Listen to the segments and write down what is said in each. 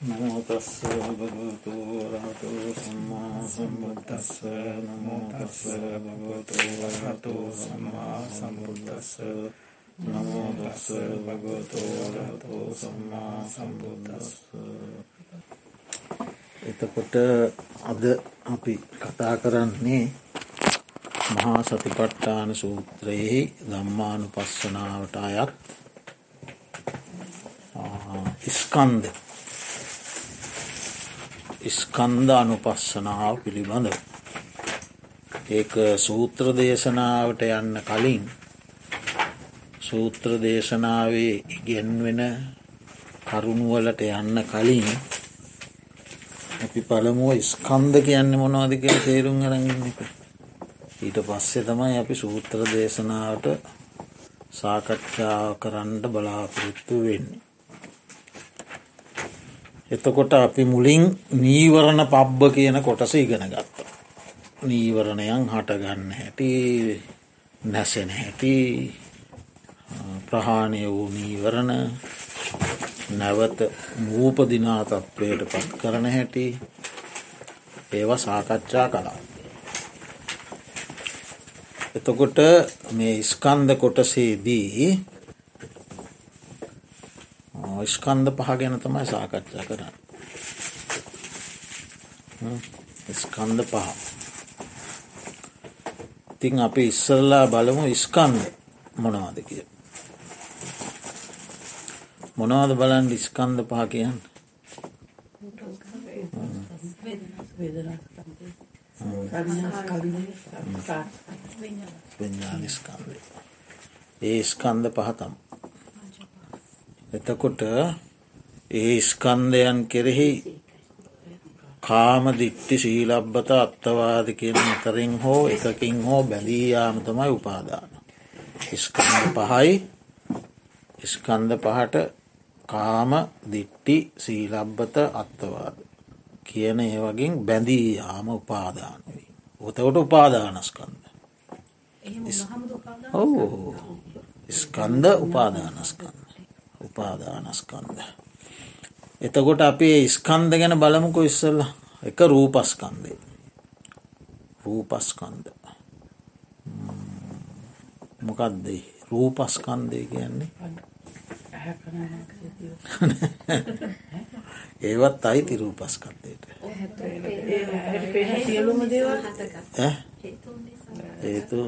නමෝතස්ස භගවතු රහතු සම්මා සම්බුද්දස්ස නමෝතස්ස භගවතු වරහතු සම්මා සම්බුද්දස්ස නමෝදස්ස භගවතු රහතු සම්මා සම්බුද්දස්ස එතකොට අද අපි කතා කරන්නේ මහා සතිපට්ඨාන සූත්‍රයෙහි දම්මානු පස්සනාවට අයත් ඉස්කන්ද ඉස්කන්ධ අනුපස්සනාව පිළිබඳව. ඒක සූත්‍ර දේශනාවට යන්න කලින් සූත්‍ර දේශනාවේ ඉගෙන්වෙන කරුණුවලට යන්න කලින් අපි පළමුුව ස්කන්ධ කියන්න මොනවාදක තේරුම් අරගන්න එක. ඊට පස්සේ තමයි අපි සූත්‍ර දේශනාවට සාකච්ඡා කරන්න බලාපොරොත්තු වෙන්නේ. එතකොට අපි මුලින් නීවරණ පබ්බ කියන කොටස ඉගෙන ගත්ත. නීවරණයන් හටගන්න හැටි නැසෙන හැටි ප්‍රහාණය වූ නීවරණ නැවත මූපදිනා තත්ත්වයට පත් කරන හැටි ඒව සාකච්ඡා කලා. එතකොට මේ ස්කන්ධ කොටසේදී ස්කන්ධ පහ ගැන තමයි සාකච්ඡා කරන්න. ස්කන්ධ පහ. ඉතින් අපි ඉස්සල්ලා බලමු ස්කන්ධ මොනවාද කිය. මොනවද බලන් ස්කන්ධ පහ කියන්න. විඥානිස්කන්ධය. ඒ ස්කන්ධ පහතම්. එතකොට ඒ ස්කන්ධයන් කෙරෙහි කාම දිට්ටි ශීලබ්බත අත්තවාද කියන අතරින් හෝ එකකින් හෝ බැඳීයාම තමයි උපාදාන. ස්කන්ධ පහයි ස්කන්ධ පහට කාම දිට්ටි සීලබ්බත අත්තවාද කියන ඒ වගින් බැඳී යාම උපාදාන වී. ඔතවට උපාදානස්කන්ද. ඔවු ස්කන්ද උපාදානස්කන්ද. උපාදානස්කන්ද. එතකොට අපේ ස්කන්ද ගැන බලමුකො ඉස්සල්ල එක රූපස්කන්දේ. රූපස්කන්ද. මොකක්දේ රූපස්කන්දය කියන්නේ. ඒවත් අයිති රූපස්කන්දයට. ඒතු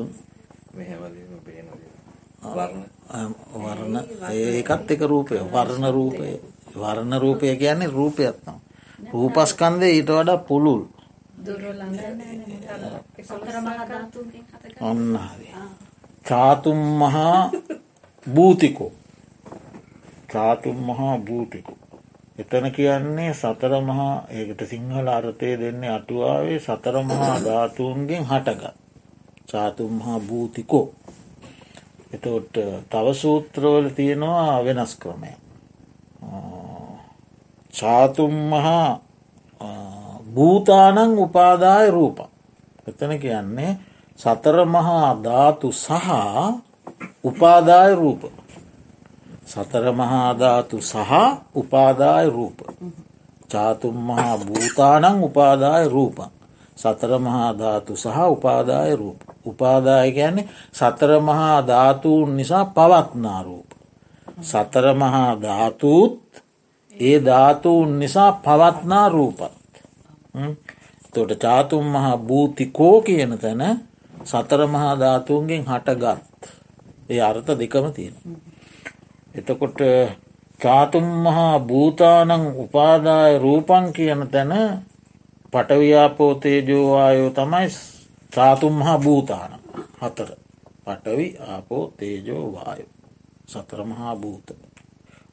වරණ ඒකත් එක රූපය වර්ණ රූපය වර්ණ රූපය කියන්නේ රූපයත්නම්. රූපස්කන්දය ඊට වඩා පුළුල් ඔන්න චාතුම් මහා භූතිකෝ චාතුම් මහා භූතිකු. එතන කියන්නේ සතර මහා ඒකට සිංහල අර්ථය දෙන්නේ අටුවාවේ සතර මහා ධාතුන්ගෙන් හටගත්. චාතුම් මහා භූතිකෝ එතොට තව සූත්‍රවල තියෙනවා වෙනස් ක්‍රමය. චාතුම් මහා භූතානං උපාදාය රූප. එතන කියන්නේ සතර මහා ධාතු සහ උපාදාය රූප. සතර මහාධාතු සහ උපාදාය රූප. චාතුම් මහා භූතානං උපාදාය රූපන්. සතර මහාධාතු සහ උපාදාය රූප. උපාදාය කියන්නේ සතර මහා ධාතුූන් නිසා පවත්නා රූප. සතර මහා ධාතුූත් ඒ ධාතුූන් නිසා පවත්නා රූපත්. තොට චාතුම් මහා භූතිකෝ කියන තැන සතර මහා ධාතුන්ගෙන් හටගත්. ඒ අර්ථ දෙකම තියෙන. එතකොට චාතුම් මහා භූතානං උපාදාය රූපන් කියන තැන පටව්‍යාපෝතේජෝවායෝ තමයි චාතුම් මහා භූතාන හතර පටවි ආපෝ තේජෝ වායු සතර මහා භූත.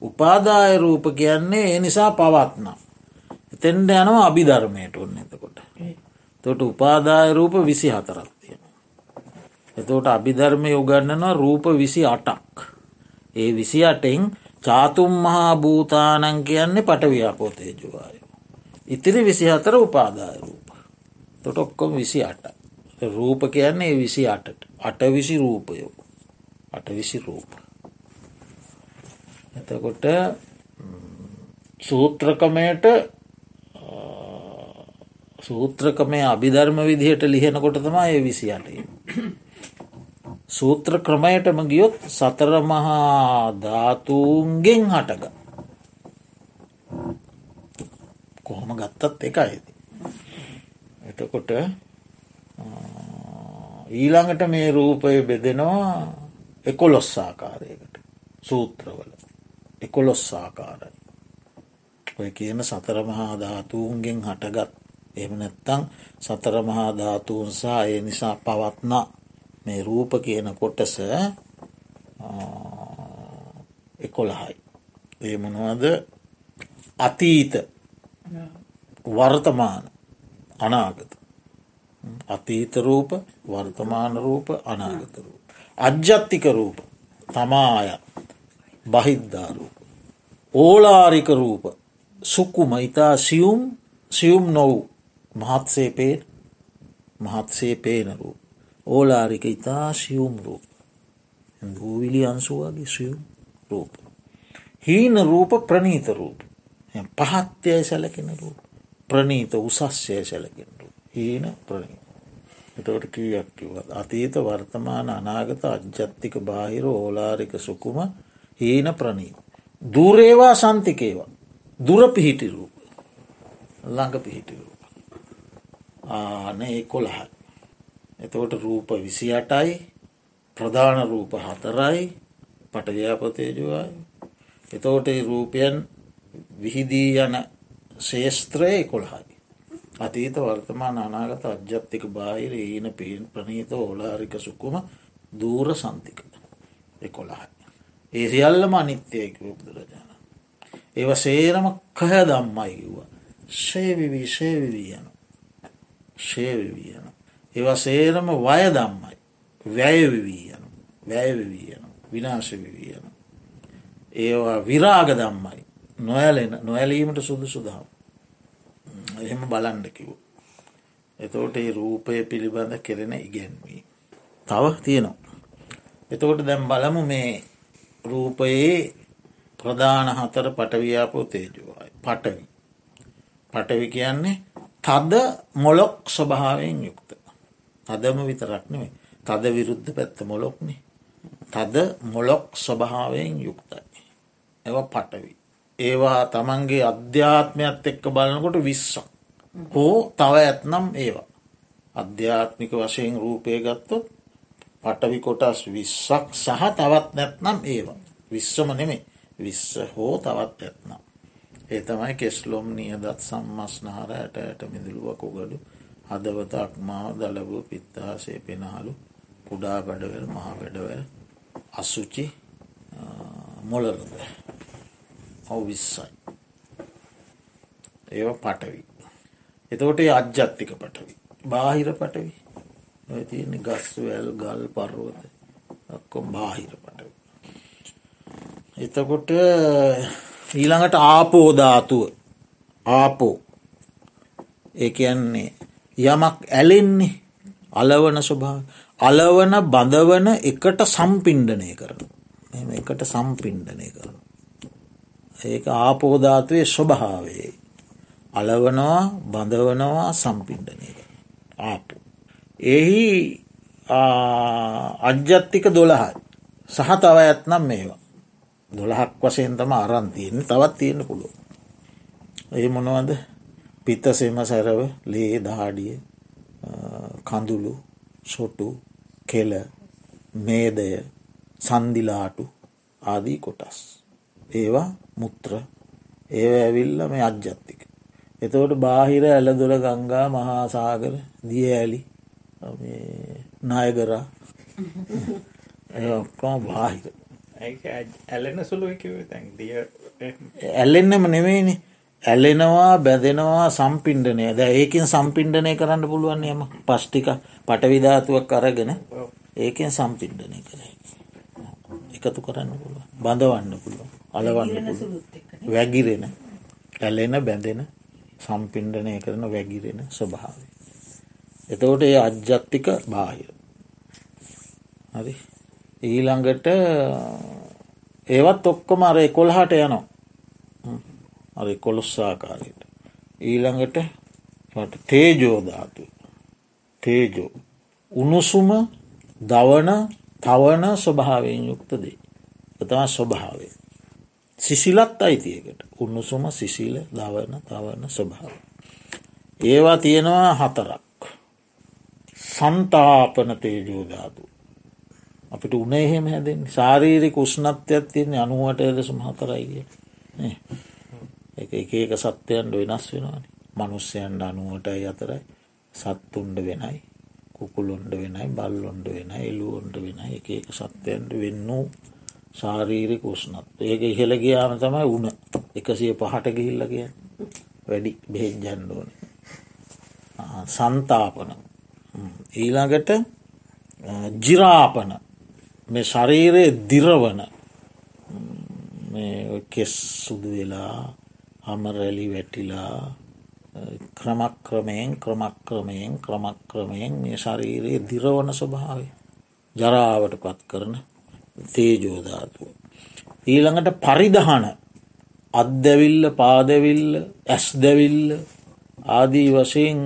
උපාදාය රූප කියන්නේ ඒ නිසා පවත්නම්. එතෙන්ට යනවා අභිධර්මයට ඔන්න එතකොට. තොට උපාදාය රූප විසි හතරක් තියෙන. එතෝට අභිධර්මය උගන්නනවා රූප විසි අටක්. ඒ විසි අටෙන් චාතුම් මහා භූතානන් කියන්නේ පටව්‍යාපෝතේජවාය. ඉතිරි විසි හතර උපාදාය රූප. තොට ඔක්කොම විසි අට. රූප කියන්නේ විසි අටට අට විසි රූපයෝ අට විසි රූප. එතකොට සූත්‍රකමයට සූත්‍රකමය අභිධර්ම විදිහට ලිහෙනකොට තමා ඒ විසියට. සූත්‍ර ක්‍රමයටම ගියොත් සතර මහා ධාතුූන්ගෙන් හටග. කොහොම ගත්තත් එකයිද. එතකොට ඊළඟට මේ රූපය බෙදෙනවා එකොලොස් ආකාරයකට සූත්‍රවල එකොලොස්සාකාරයි. ඔය කියන සතරමහා ධාතුූන්ගෙන් හටගත් එම නැත්තං සතරමහා ධාතුූන්සා ඒ නිසා පවත්න මේ රූප කියන කොටස එකොළහයි. ඒ මොනවද අතීත වර්තමාන අනාගත අතීත රූප වර්තමාන රූප අනාගත රූප. අජ්ජත්තික රූප තමාය බහිද්ධාරූප. ඕලාරික රූප සුක්කුම ඉතා සියුම් සියුම් නොවූ මහත්සේ පේන මහත්සේ පේන රූප. ඕලාරික ඉතා සියුම් රූප. දූවිලි අන්සුවගේ සියුම් රූප. හීන රූප ප්‍රනීත රූප. පහත්යය සැලකෙන රූප. ප්‍රනීත උසස්්‍යය සැලකෙන රූප. හීන ප්‍රනීත. එතවට කියක් කිවත් අතීත වර්තමාන අනාගත අජ්ජත්තික බාහිර ඕලාරික සුකුම හීන ප්‍රනීත. දුරේවා සන්තිකේවා දුර පිහිටිරූප ළඟ පිහිටිරූප. ආන ඒ කොළහයි. එතවට රූප විසි අටයි ප්‍රධාන රූප හතරයි පටව්‍යාපතේජුවයි. එතෝට රූපයන් විහිදී යන ශේස්ත්‍රය කොළහයි. අතීත වර්තමාන අනාගත අජ්‍යත්තික බාහිර ඊන පින් ප්‍රනීත ඕලාරික සුකුම දූර සන්තික එකොළහයි. ඒ සියල්ලම අනිත්‍යයක බුදුරජාණන්. ඒව සේරම කහ දම්මයි කිව්වා. ශේවිවී ශේවිවී යන ශේවිවී යන. ඒව සේරම වය දම්මයි වැයවිවී යන වැයවිවී යන විනාශවිවී යන. ඒවා විරාග දම්මයි නොයලෙන නොඇලීමට සුදුසු දහම්. එහෙම බලන්ඩ කිව්. එතෝට ඒ රූපය පිළිබඳ කෙරෙන ඉගැන්වී. තව තියෙනවා. එතකොට දැම් බලමු මේ රූපයේ ප්‍රධාන හතර පටවියාපෝ තේජුවයි පටවි. පටවි කියන්නේ තද මොලොක් ස්වභාවයෙන් යුක්ත. තදම විතරක් නෙවේ තද විරුද්ධ පැත්ත මොලොක්නේ. තද මොලොක් ස්වභාවයෙන් යුක්තයි. එව පටවි. ඒවා තමන්ගේ අධ්‍යාත්මයත් එක්ක බලනකොට විස්සක්. හෝ තව ඇත්නම් ඒවා. අධ්‍යාත්මික වශයෙන් රූපය ගත්තොත් පටවි කොටස් විස්සක් සහ තවත් නැත්නම් ඒවා. විශ්වම නෙමේ විශ්ස හෝ තවත් ඇත්නම්. ඒ තමයි කෙස්ලොම් නියදත් සම්මස්නාර ඇට ඇට මිදිළුව කොගඩු හදවත අක්මාව දලබූ පිත්තාසේ පෙනහලු කුඩා බඩවල් මහ වැඩවල් අසුචි මොලරද ඔව විස්සයි. ඒව පටවි. එතකොට අජ්ජත්තික පටවි. බාහිර පටවි තියන්නේ ගස් වැල් ගල් පර්වත ඔක්කොම් බාහිර පටවි. එතකොට ඊළඟට ආපෝධාතුව ආපෝ ඒ කියන්නේ යමක් ඇලෙන්නේ අලවන ස්වභාව අලවන බඳවන එකට සම්පින්ඩනය කරන එකට සම්පින්ඩනය කරන ඒක ආපෝධාතුවේ ස්වභාවේ අලවනවා බඳවනවා සම්පින්ඩනය ආපු. එහි අජ්‍යත්තික දොළහයි සහ තව ඇත්නම් මේවා දොළහක් වසයෙන් තම අරන්තියන්නේ තවත් තියෙන පුළුව. ඒ මොනවද පිත්තසෙම සැරව ලේ දාඩිය කඳුළු සොටු කෙල මේදය සන්දිලාටු ආදී කොටස්. ඒවා මුත්‍ර. ඒව ඇවිල්ල මේ අජ්ජත්තික. එතවට බාහිර ඇලදොල ගංගා මහාසාගර දිය ඇලි නායගරා. ඔක්කම බාහිර. ඇලෙන සුළු ඇල්ලෙන්නම නෙවෙයිනි ඇල්ලෙනවා බැදෙනවා සම්පින්ඩනය ද ඒකින් සම්පින්ඩනය කරන්න පුළුවන් යම පස්්ටික පටවිධාතුවක් අරගෙන ඒකෙන් සම්පින්ඩනය කරේ එකතු කරන්න පුළුව බඳවන්න පුළුවන් අලවන්න වැගිරෙන ඇලෙන බැඳෙන සම්පින්ඩනය කරන වැගිරෙන ස්වභාව. එතවට ඒ අජ්ජත්තික බාහිර. හරි ඊළඟට ඒවත් ඔක්කොම අර කොල්හට යනවා අර කොළොස්සාකාරයට. ඊළඟට තේජෝධාතු තේජෝ උණුසුම දවන තවන ස්වභාවයෙන් යුක්ත දේ. එතම ස්වභාවය. සිසිලත් අයිතියකට උණුසුම සිසිල දවන තවන ස්වභාව. ඒවා තියෙනවා හතරක්. සන්තාපන තේජෝධාතු. අපිට උනේ එහෙම හැදෙන් ශාරීරි කුෂ්ණත්වයක් තියන්නේ අනුවට එලෙසම හතරයිගිය එක එක එක සත්‍යයන්ට වෙනස් වෙනවාන. මනුස්්‍යයන්ට අනුවටයි අතරයි. සත්තුන්ඩ වෙනයි. කුකුලොන්ඩ වෙනයි බල්ලොන්ඩ වෙන එලුවොන්ට වෙන එක එක සත්‍යයන්ට වෙන්න ශාරීරි කුෂ්ණත් ඒක ඉහෙළ ගියාම තමයි උන එකසිය පහට ගිහිල්ලගිය වැඩි බෙහෙත් ජැන්ඩෝන සන්තාපන. ඊළඟට ජිරාපන. මේ ශරීරයේ දිරවන. කෙස් සුදු වෙලා හමරැලි වැටිලා ක්‍රමක්‍රමයෙන් ක්‍රමක්‍රමයෙන් ක්‍රමක්‍රමයෙන් මේ ශරීරයේ දිරවන ස්වභාවය. ජරාවට පත් කරන තේජෝධාතුව. ඊළඟට පරිදහන අත්දැවිල්ල පාදැවිල්ල ඇස් දැවිල්ල ආදී වශයෙන්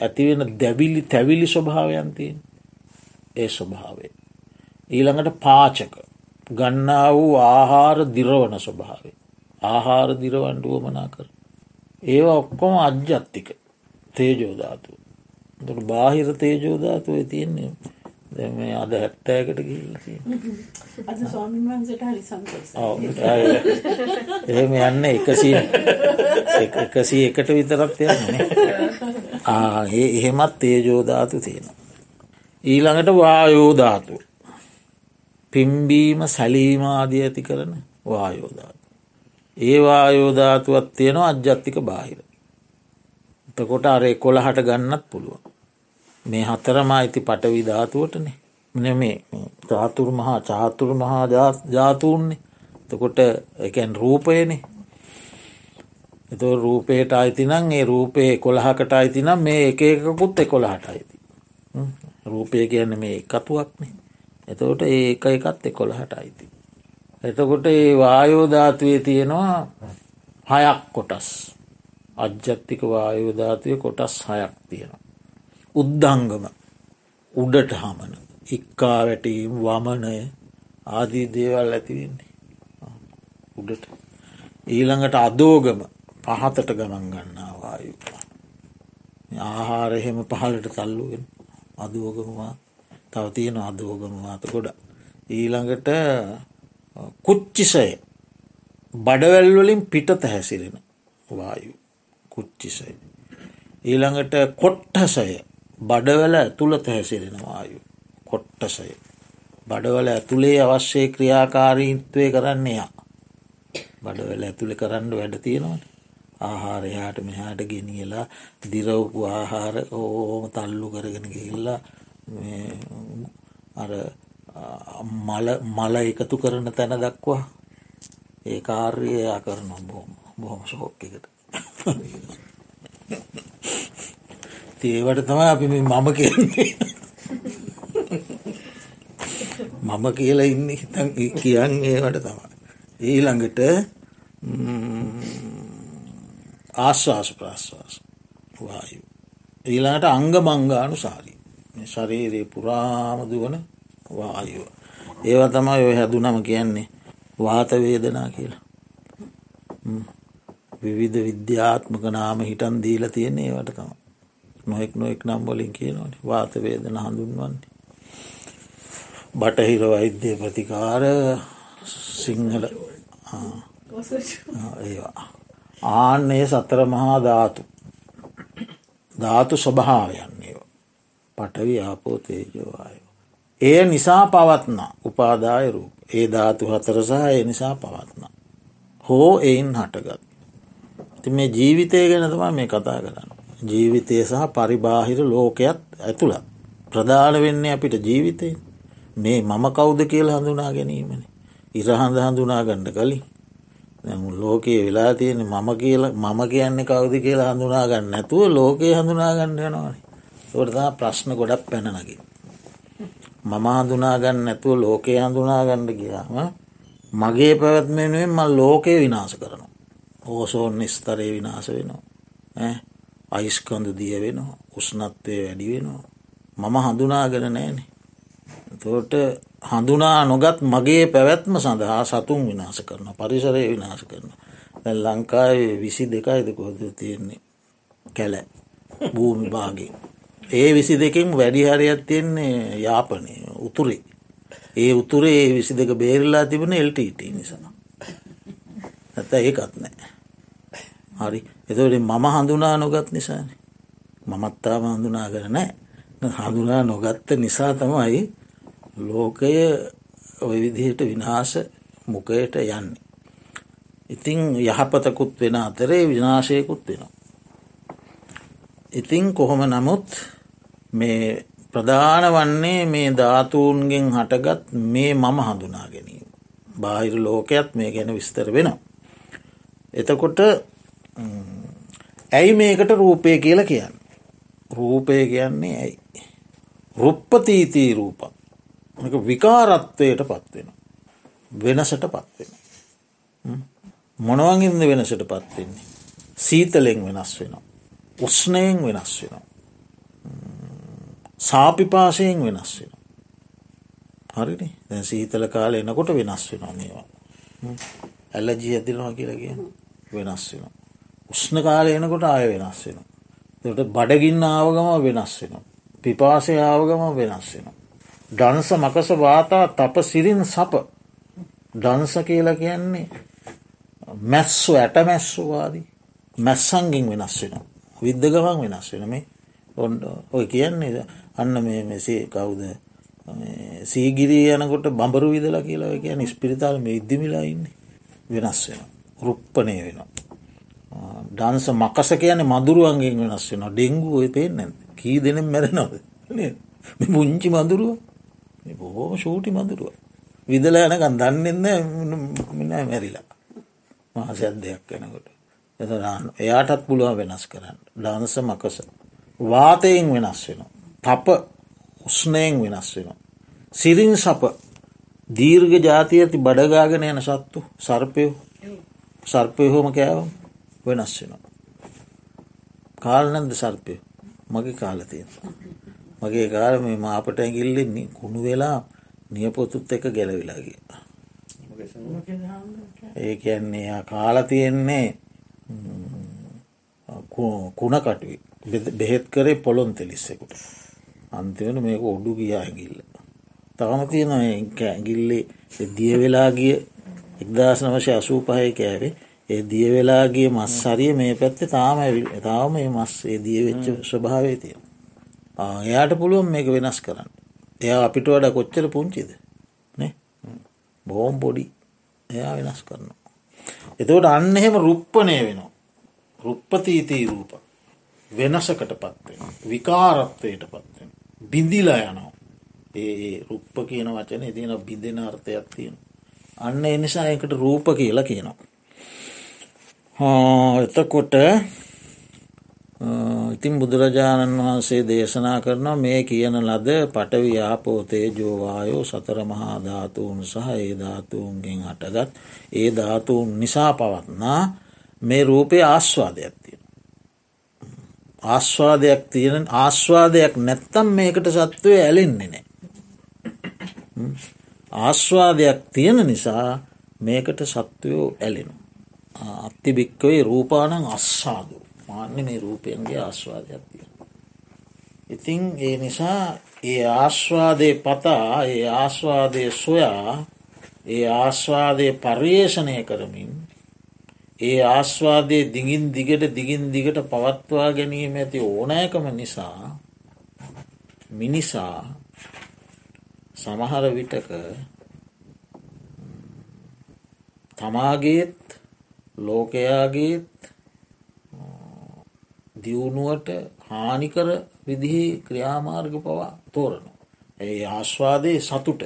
ඇතිවෙන දැවිලි තැවිලි ස්වභාවයන්තියෙන් ඒ ස්වභාවේ. ඊළඟට පාචක ගන්නා වූ ආහාර දිරවන ස්වභාවේ. ආහාර දිරවන්ඩුව මනා කර. ඒවා ඔක්කොම අජ්ජත්තික තේජෝධාතුව. ට බාහිර තේජෝධාතුව තියෙන්නේ මේ අද හැත්තෑකට ගිල්ල එහෙම යන්න එකසි එකසී එකට විතරත් යන්නේ ඒ එහෙමත් තේජෝධාතු තියෙන. ඊළඟට වායෝධාතුව පිම්බීම සැලීමාදී ඇති කරන වායෝධාතු. ඒ වායෝධාතුවත් තියෙනවා අජ්ජත්තික බාහිර. එතකොට අරේ කොළ හට ගන්නත් පුළුවන්. මේ හතරම අයිති පටවි ධාතුවටනේ. මේ චාතුර මහා චාතුර මහා ජාතුූන්නේ. තකොට එකැන් රූපයනේ. එත රූපයට අයිතිනම් ඒ රූපය කොළහකට අයිතිනම් මේ එක එකකුත් එකොළහට අයිති. රූපය කියන්න මේ එකතුවක්නේ එතකොට ඒ එක එකත් එකොළහට අයිති. එතකොට ඒ වායෝධාතුවේ තියෙනවා හයක් කොටස්. අජ්ජත්තික වායෝධාතුවය කොටස් හයක් තියෙනවා. උද්දංගම උඩට හමන ඉක්කා වැටීම් වමනය ආදී දේවල් ඇතිවෙන්නේ උඩට. ඊළඟට අදෝගම පහතට ගමන් ගන්නා වායු. ආහාර එහෙම පහලට තල්ලුවෙන් අදෝගමවා තව තියෙන අදෝගමවාත ගොඩ ඊළඟට කුච්චිසය. බඩවැල්වලින් පිටත හැසිරෙන වායු. කුච්චිසය. ඊළඟට කොට්ටසය බඩවල ඇතුළත හැසිරෙන වායු කොට්ටසය බඩවල ඇතුළේ අවශ්‍යය ක්‍රියාකාරීත්වය කරන්න යා. බඩවල ඇතුළෙ කරන්න වැඩ තියෙනවන. ආහාරයාට මෙහාට ගෙනියලා දිරවපු ආහාර ඕම තල්ලු කරගෙන ගිහිල්ලා අර මල මල එකතු කරන තැන දක්වා ඒ කාර්යයා කරන බොහොම බොහොම ශෝක්්‍යකට ඒවට තම අපි මම කියන්නේ. මම කියලා ඉන්න හිතන් කියන් ඒවට තමයි. ඊළඟට ආශ්වාස ප්‍රශ්වාස වායු. ඊළඟට අංග මංගානු සාරී ශරීරයේ පුරාම දුවන වායුව. ඒව තමයි ඔය හැදුනම කියන්නේ වාතවේදනා කියලා. විවිධ විද්‍යාත්මක නාම හිටන් දීල තියෙන්නේ ඒවට තම නොෙක් නොෙක් නම් වලින් කියනවන. වාතවේදන හඳුන්වන්නේ. බටහිර වෛද්‍ය ප්‍රතිකාර සිංහල. ඒවා. ආන්නේ සතර මහා ධාතු. ධාතු ස්වභාවයන්නේ පටවි ආපෝ තේජවාය ඒ නිසා පවත්න උපාදායරු ඒ ධාතු හතරසහ ඒ නිසා පවත්න. හෝ එයින් හටගත්. ති මේ ජීවිතය ගැන තමා මේ කතා කරන්න ජීවිතය සහ පරිබාහිර ලෝකයක් ඇතුළත්. ප්‍රධාන වෙන්නේ අපිට ජීවිතය මේ මම කෞුද කියල හඳුනා ගැනීමන. ඉරහඳ හඳුනා ගණ්ඩ කලින්. ලෝකයේ වෙලා තියෙන මම කියල මම කියන්නේ කවුද කියලා හඳුනා ගන්න නැතුව ලෝකයේ හඳුනා ගන්න යනවාන. තොටතා ප්‍රශ්න ගොඩක් පැනනකි මම හඳුනා ගන්න නැතුව ලෝකයේ හඳුනා ගණ්ඩ කියාම මගේ පැවැත්මෙනුවෙන් මල් ලෝකය විනාස කරනවා. ඕසෝන් ස්තරය විනාස වෙනවා. අයිස්කන්ද දිය වෙනවා උස්නත්වය වැඩි වෙනවා. මම හඳුනාගෙන නෑනෙ තෝට හඳුනා නොගත් මගේ පැවැත්ම සඳහා සතුන් විනාස කරන පරිසරය විනාශ කරන ලංකාවේ විසි දෙකයිද කොහොද තියෙන්නේ කැල භූමි භාගේ ඒ විසි දෙකින් වැඩි හරියක් තියෙන්නේ යාපනය උතුරේ. ඒ උතුරේ ඒ විසි දෙක බේරලා තිබෙන එල්ටට නිසා. ඇත ඒකත් නෑ හරි එතට මම හඳුනා නොගත් නිසාන මමත්තාම හඳුනා කරනෑ හඳුනා නොගත්ත නිසා තමයි ලෝකය ඔය විදිහට විනාස මුකයට යන්නේ. ඉතිං යහපතකුත් වෙන අතරේ විනාශයකුත් වෙනවා. ඉතිං කොහොම නමුත් මේ ප්‍රධාන වන්නේ මේ ධාතුූන්ගෙන් හටගත් මේ මම හඳුනා ගැනීම. බාහිර ලෝකයක් මේ ගැන විස්තර වෙනවා. එතකොට ඇයි මේකට රූපය කියල කියන්න. රූපය කියන්නේ ඇයි. රුප්පතීතී රූපක් විකාරත්වයට පත්වෙන. වෙනසට පත්වෙන. මොනවගින්ද වෙනසට පත්වෙන්නේ. සීතලෙන් වෙනස් වෙනවා. උස්නයෙන් වෙනස් වෙනවා. සාපිපාසයෙන් වෙනස් වෙන. හරිනි දැ සීතල කාල එනකොට වෙනස් වෙනවා මේවා. ඇල්ලජී ඇතිනවා කියලා කිය වෙනස් වෙන. උෂ්ණ කාලය එනකොට ආය වෙනස් වෙන. ට බඩගින්න ආවගම වෙනස් වෙන. පිපාසය ආවගම වෙනස් වෙන. ඩන්ස මකස වාතා තප සිරින් සප. ඩන්ස කියල කියන්නේ මැස්සු ඇට මැස්සුවාදී මැස්සංගින් වෙනස් වෙන විද්ධ ගමන් වෙනස් වෙන මේ ඔො ඔය කියන්නේ අන්න මේ මෙසේ කවුද? සීගිරී යනකොට බඹරු විදලා කියලා කිය නිස්පිරිතාල මේ ඉද්දිමිලා ඉන්න. වෙනස් වෙන රුප්පනය වෙනවා. ඩන්ස මකස කියන මදුරුවන්ගෙන් වෙනස් වෙන ඩෙංගු ඔය පේෙන් කී දෙනෙ මැරෙනවද පුංචි මදුරුව බොහෝම ෂූටි මඳුරුව. විදල යනකන් දන්නෙන්න මින මැරිලා මාසයක් දෙයක් වෙනකොට. එත එයාටත් පුළුවන් වෙනස් කරන්න. ඩානස මකස. වාතයෙන් වෙනස් වෙන. තප උස්නයෙන් වෙනස් වෙන. සිරින් සප දීර්ග ජාතිය ඇති බඩගාගෙන යන සත්තු සර්පයෝ සර්පය හෝම කෑවම් වෙනස් වෙනවා. කාලනැද සර්පය මගේ කාලතියෙන. මගේ කාර මේ මාපට ඇගිල්ලෙන්නේ කුණු වෙලා නියපොතුත් එක ගැලවිලාගේ. ඒ කියන්නේ කාල තියෙන්නේ කුණකටුයි බෙහෙත් කරේ පොළොන් තෙලිස්සෙකුට අන්තිවන මේක ඔඩු ගියා ඇගිල්ල. තවම තියෙන ඇගිල්ලේ දිය වෙලාගිය එක්දස් නවශය අසූ පහය කෑවේ ඒ දිය වෙලාගේ මස් හරිය මේ පැත්තේ තාම තාම මේ මස් ඒ දිය වෙච්ච ස්වභාවේ තියෙන එයාට පුළුවන් මේක වෙනස් කරන්න. එයා අපිට වඩ කොච්චර පුංචිද බෝම් පොඩි එයා වෙනස් කරනවා. එතවට අන්න එහෙම රුප්පනය වෙනවා. රුප්පතීතී රූප වෙනසකට පත්වෙන. විකාරත්වයට පත්වෙන. බිඳිලා යනවා. ඒ රුප්ප කියන වචන තියෙන බිඳෙන අර්ථයක් තියෙන. අන්න එනිසා එකට රූප කියලා කියනවා. එතකොට ඉතින් බුදුරජාණන් වහන්සේ දේශනා කරනවා මේ කියන ලද පටවි්‍යාපෝතේ ජෝවායෝ සතර මහා ධාතුූන් සහ ඒ ධාතුූන්ගෙන් හටගත් ඒ ධාතුූන් නිසා පවත්නා මේ රූපය ආස්වාදයක් තියෙන. ආස්වාදයක් තියෙන ආස්වාදයක් නැත්තම් මේකට සත්වය ඇලෙන්නේ නෑ. ආස්වාදයක් තියෙන නිසා මේකට සත්වයෝ ඇලෙනු. අත්තිභික්කවේ රූපානං අස්සාදු. මාන්‍ය මේ රූපයන්ගේ ආස්වාදයක් තිය. ඉතිං ඒ නිසා ඒ ආශ්වාදය පතා ඒ ආශ්වාදය සොයා ඒ ආශ්වාදය පර්යේෂණය කරමින් ඒ ආශ්වාදය දිගින් දිගට දිගින් දිගට පවත්වා ගැනීම ඇති ඕනෑකම නිසා මිනිසා සමහර විටක තමාගේත් ලෝකයාගේත් දියුණුවට හානිකර විදිහි ක්‍රියාමාර්ග පවා තෝරන. ඒ ආශ්වාදය සතුට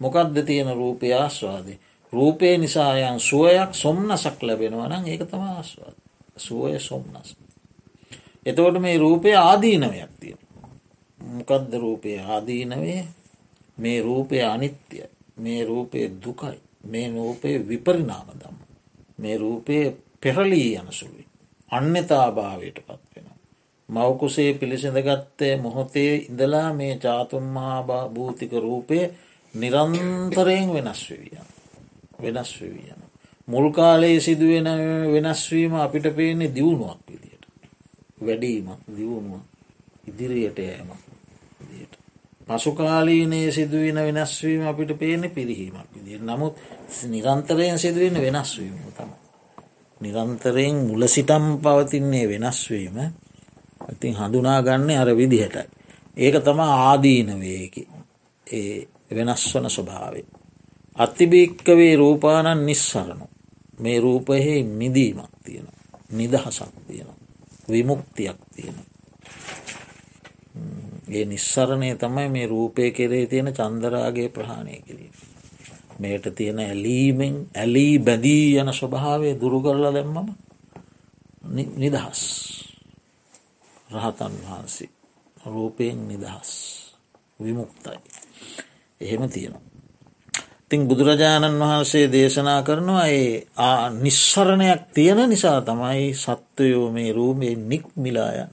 මොකක්ද තියෙන රූපය ආශ්වාදය. රූපය නිසායන් සුවයක් සොම්නසක් ලැබෙනවනම් ඒක තම ආශ්වාද. සුවය සොම්නස්. එතවට මේ රූපය ආදීනවයක් තියෙන. මොකදද රූපය ආදීනවේ මේ රූපය අනිත්‍යයි. මේ රූපය දුකයි. මේ රූපය විපරිනාම දම්ම. මේ රූපය පෙරලී යනසුළි. අන්‍යතාභාවයට පත්වෙන. මවකුසේ පිළිසිඳගත්තේ මොහොතේ ඉඳලා මේ චාතුම්මහා භූතික රූපය නිරන්තරයෙන් වෙනස් විය. වෙනස් වියන. මුල්කාලයේ සිදුවෙන වෙනස්වීම අපිට පේන්නේ දියුණුවක් විදියට. වැඩීමක් දියුණුව ඉදිරියට යෑමක් විදියට. පසුකාලීනයේ සිදුවෙන වෙනස්වීම අපිට පේන පිරිහීමක් විදිර නමුත් නිරන්තරයෙන් සිදුවෙන වෙනස්වීම තම. නිරන්තරයෙන් මුල සිටම් පවතින්නේ වෙනස්වීම ඉතින් හඳුනා ගන්න අර විදිහටයි. ඒක තම ආදීනවයකි ඒ වෙනස් වන ස්වභාවේ. අතිභික්කවේ රූපාණන් නිස්සරණු මේ රූපයෙහි මිදීමක් තියෙන නිදහසක් තියෙන විමුක්තියක් තියෙන ඒ නිස්සරණය තමයි මේ රූපය කෙරේ තියෙන චන්දරාගේ ප්‍රහාණය කිරීම. මේට තියෙන ඇලීමෙන් ඇලී බැදී යන ස්වභාවය දුරු කරලා දැම්මම නිදහස් රහතන් වහන්සේ රූපයෙන් නිදහස් විමුක්තයි. එහෙම තියෙනවා. තිං බුදුරජාණන් වහන්සේ දේශනා කරනවා ඒ නිස්සරණයක් තියෙන නිසා තමයි සත්වයෝ මේ රූමේ නික් මිලායන්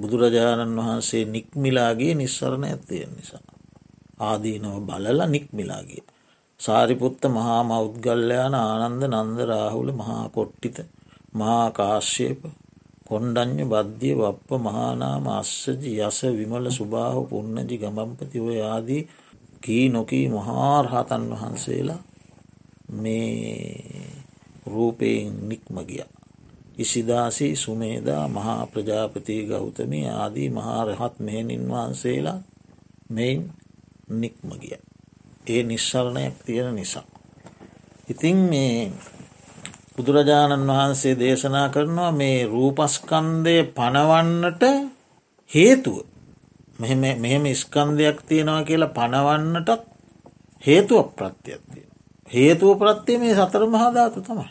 බුදුරජාණන් වහන්සේ නික්මිලාගේ නිස්සරණ ඇත්තියෙන් නිසා. ආදීනව බලල නික්මිලාගේ. සාරිපුත්ත මහා මෞද්ගල්ලයන ආනන්ද නන්ද රාහුල මහා කොට්ටිත මහා කාශ්‍යප කොන්්ඩඥ බද්ධිය වප්ප මහානාම අස්සජි යස විමල සුභාව පුන්නජි ගමම්පති ඔය ආදී කී නොකී මහාරහතන් වහන්සේලා මේ රූපයෙන් නික්ම ගිය. ඉසිදාසී සුමේදා මහා ප්‍රජාපති ගෞතමී ආදී මහාරහත් මෙහෙණින් වහන්සේලා මෙයින් නික්ම ගිය. ඒ නිශ්සරණයක් තියෙන නිසා. ඉතින් මේ බුදුරජාණන් වහන්සේ දේශනා කරනවා මේ රූපස්කන්දය පනවන්නට හේතුව මෙහෙම ස්කන්දයක් තියෙනවා කියලා පනවන්නටත් හේතුව ප්‍රත්‍යයක් තියෙන. හේතුව ප්‍රත්තිය මේ සතර මහාධාතු තමයි.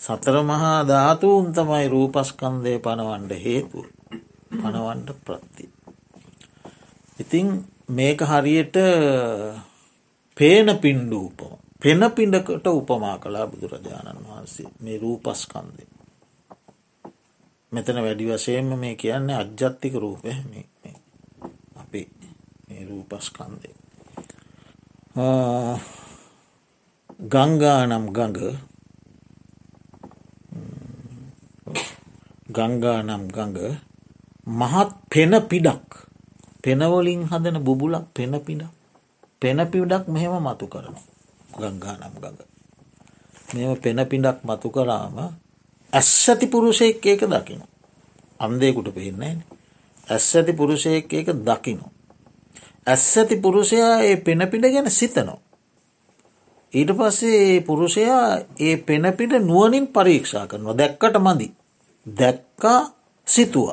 සතර මහා ධාතුූන් තමයි රූපස්කන්දය පනවන්ඩ හේතු පනවන්ඩ ප්‍රත්ති. ඉතිං මේක හරියට පේන පින්ඩූපම පෙන පිඩකට උපමා කලා බුදුරජාණන් වහන්සේ. මේ රූපස්කන්දය. මෙතන වැඩි වශයෙන්ම මේ කියන්නේ අජ්ජත්තික රූපය අපි රූපස්කන්දය. ගංගානම් ගඟ. ගංගා නම් ගඟ. මහත් පෙන පිඩක්. පෙනවලින් හදන බුබුලක් පෙන පිඩ පෙන පිඩක් මෙහෙම මතු කරන ගංගා නම් ගඟ. මෙම පෙන පිඩක් මතු කරාම ඇස්සඇති පුරුෂයෙක් ඒක දකින අන්දේකුට පෙන්නේ ඇස් ඇති පුරුෂයෙක් ඒක දකිනු ඇස් ඇති පුරුෂයා ඒ පෙනපිඩ ගැන සිතනෝ ඊට පස්සේ පුරුෂයා ඒ පෙනපිට නුවනින් පරීක්ෂා කරනවා. දැක්කට මදි. දැක්කා සිතුව.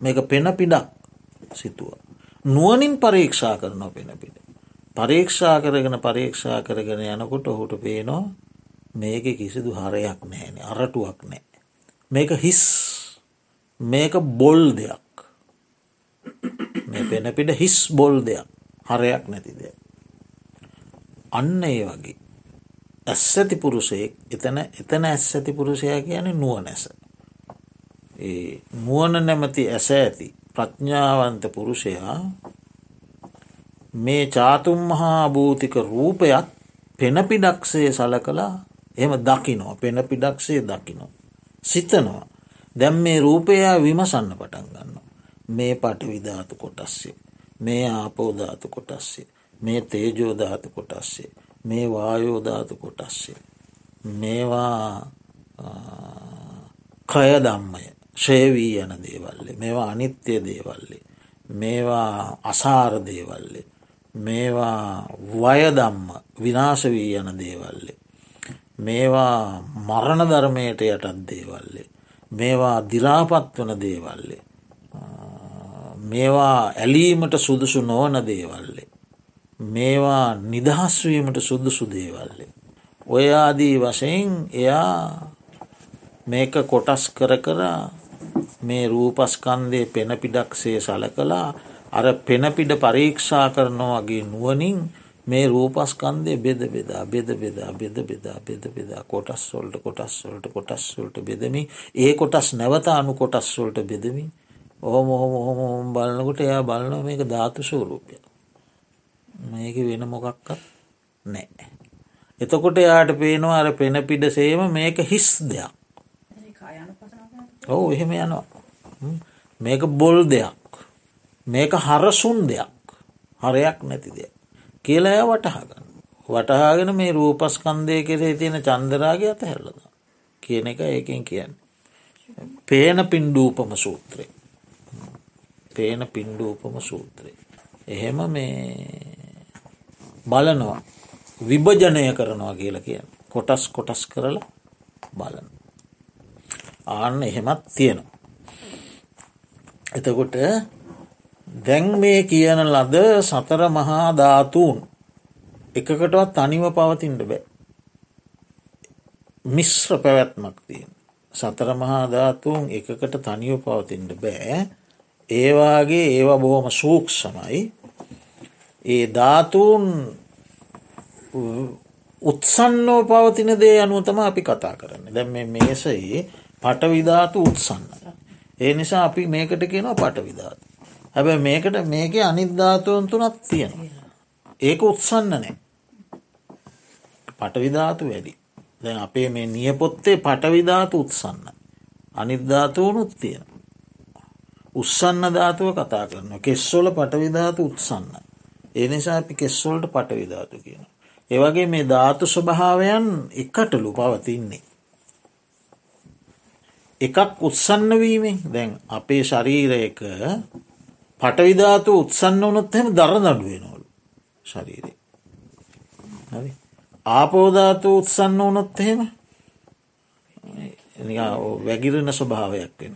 මේක පෙන පිඩක් සිතුව. නුවනින් පරීක්ෂා කරනවා පෙන පිට. පරීක්ෂා කරගෙන පරීක්ෂා කරගෙන යනකොට ඔහුට පේනවා මේක කිසිදු හරයක් නෑන අරටුවක් නෑ. මේක හිස් මේක බොල් දෙයක් මේ පෙන පිට හිස් බොල් දෙයක් හරයක් නැති දෙයක්. අන්න ඒ වගේ ඇස් ඇති පුරුෂයෙක් එතන එතන ඇස් ඇති පුරුෂයා කියන නුව නැස. නුවන නැමති ඇස ඇති ප්‍රඥ්ඥාවන්ත පුරුෂයා මේ චාතුම් මහා භූතික රූපයත් පෙනපිඩක්සේ සල කලා එම දකිනෝ පෙනපිඩක්සේ දකිනෝ. සිතනවා දැම් මේ රූපයා විමසන්න පටන් ගන්න. මේ පට විධාතු කොටස්සේ. මේ ආපෝධාතු කොටස්සේ. මේ තේජෝධාතු කොටස්සේ. මේ වායෝධාතු කොටස්සේ. මේවා කය දම්මය ශේවී යන දේවල්ලේ මේවා අනිත්‍ය දේවල්ලේ මේවා අසාර දේවල්ලේ මේවා වයදම්ම විනාශ වී යන දේවල්ලේ. මේවා මරණ ධර්මයට යටත් දේවල්ලේ. මේවා දිරාපත් වන දේවල්ලේ. මේවා ඇලීමට සුදුසු නොවන දේවල්ලේ. මේවා නිදහස්වීමට සුදුසු දේවල්ලේ. ඔය ආදී වශයෙන් එයා මේක කොටස් කර කරා මේ රූපස්කන්දය පෙනපිඩක්සේ සල කලා අර පෙනපිඩ පරීක්ෂා කරන වගේ නුවනින් මේ රූපස්කන්දය බෙද බෙදා බෙද බෙදා බෙද බෙදා බෙද බෙදා කොටස් වොල්ට කොටස් වොල්ට කොටස් වොල්ට බෙදමින් ඒ කොටස් නැවත අනු කොටස් වොල්ට බෙදමින් ඕම හොම හොම බලන්නකොට එයා බලන මේක ධාතු ස්වරූපය මේක වෙන මොකක්කත් නෑ එතකොට යාට පේනවා අර පෙන පිඩ සේම මේක හිස් දෙයක්. ඔවු එහෙම යනවා. මේක බොල් දෙයක් මේක හරසුන් දෙයක්. හරයක් නැති දෙයක්. කියලා ඇය වටහාගන්න. වටහාගෙන මේ රූපස්කන්දය කෙරේ තියෙන චන්දරාගේ අත හැල්ලද කියන එක ඒකෙන් කියන්න. පේන පින්ඩූපම සූත්‍රය. පේන පින්ඩූපම සූත්‍රය. එහෙම මේ බලනවා. විභජනය කරනවා කියලා කිය කොටස් කොටස් කරලා බලන ආන්න එහෙමත් තියෙනවා. එතකොට දැන් මේ කියන ලද සතර මහා ධාතුූන් එකකටවත් තනිව පවතින්ට බෑ. මිශ්‍ර පැවැත්මක් තියෙන්. සතර මහා ධාතුූන් එකකට තනිව පවතින්ට බෑ. ඒවාගේ ඒවා බොහොම සූක්ෂමයි. ඒ ධාතුූන් උත්සන්නෝ පවතින දේ අනුවතම අපි කතා කරන්න. දැ මේ මේසයේ පටවිධාතු උත්සන්න. ඒ නිසා අපි මේකට කියනවා පටවිධාතු හැබැ මේකට මේක අනිද්ධාතුවන් තුනත් තියෙන ඒක උත්සන්න නෑ. පටවිධාතු වැඩි. දැන් අපේ මේ නියපොත්තේ පටවිධාතු උත්සන්න. අනිර්ධාතුවනුත් තියෙන උත්සන්න ධාතුව කතා කරන කෙස්සොල පටවිධාතු උත්සන්න. ඒ නිසා අපි කෙස්සොල්ට පටවිධාතු කියන ඒවගේ මේ ධාතු ස්වභාවයන් එකටලු පවතින්නේ. එකක් උත්සන්නවීමෙන් දැන් අපේ ශරීරයක පටවිධාතු උත්සන්න වනොත් එහෙම දර දඩුවෙනවලු ශරීරය ආපෝධාතු උත්සන්න වනොත් එහෙම වැගිරෙන ස්වභාවයක් වෙන.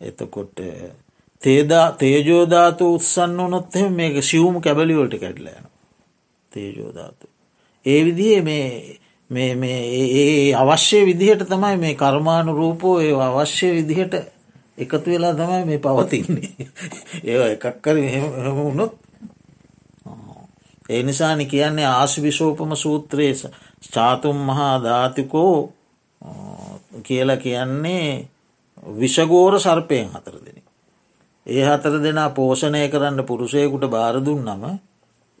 එතකොට තේදා තේජෝධාතු උත්සන්න වනොත් එහෙම මේක සිවුම් කැබලිවලට කැඩලයන තේජෝධාතු ඒ විදිහේ මේ ඒ අවශ්‍ය විදිහට තමයි මේ කර්මාණු රූපෝ ඒ අවශ්‍ය විදිහට එකතු වෙලා තමයි මේ පවතින්නේ ඒ එකක්කර වුණොත් ඒ නිසානි කියන්නේ ආශවිශෝපම සූත්‍රයේ චාතුම් මහා ධාතිකෝ කියලා කියන්නේ විෂගෝර සර්පයෙන් හතර දෙන. ඒ හතර දෙනා පෝෂණය කරන්න පුරුෂයකුට බාරදුන් නම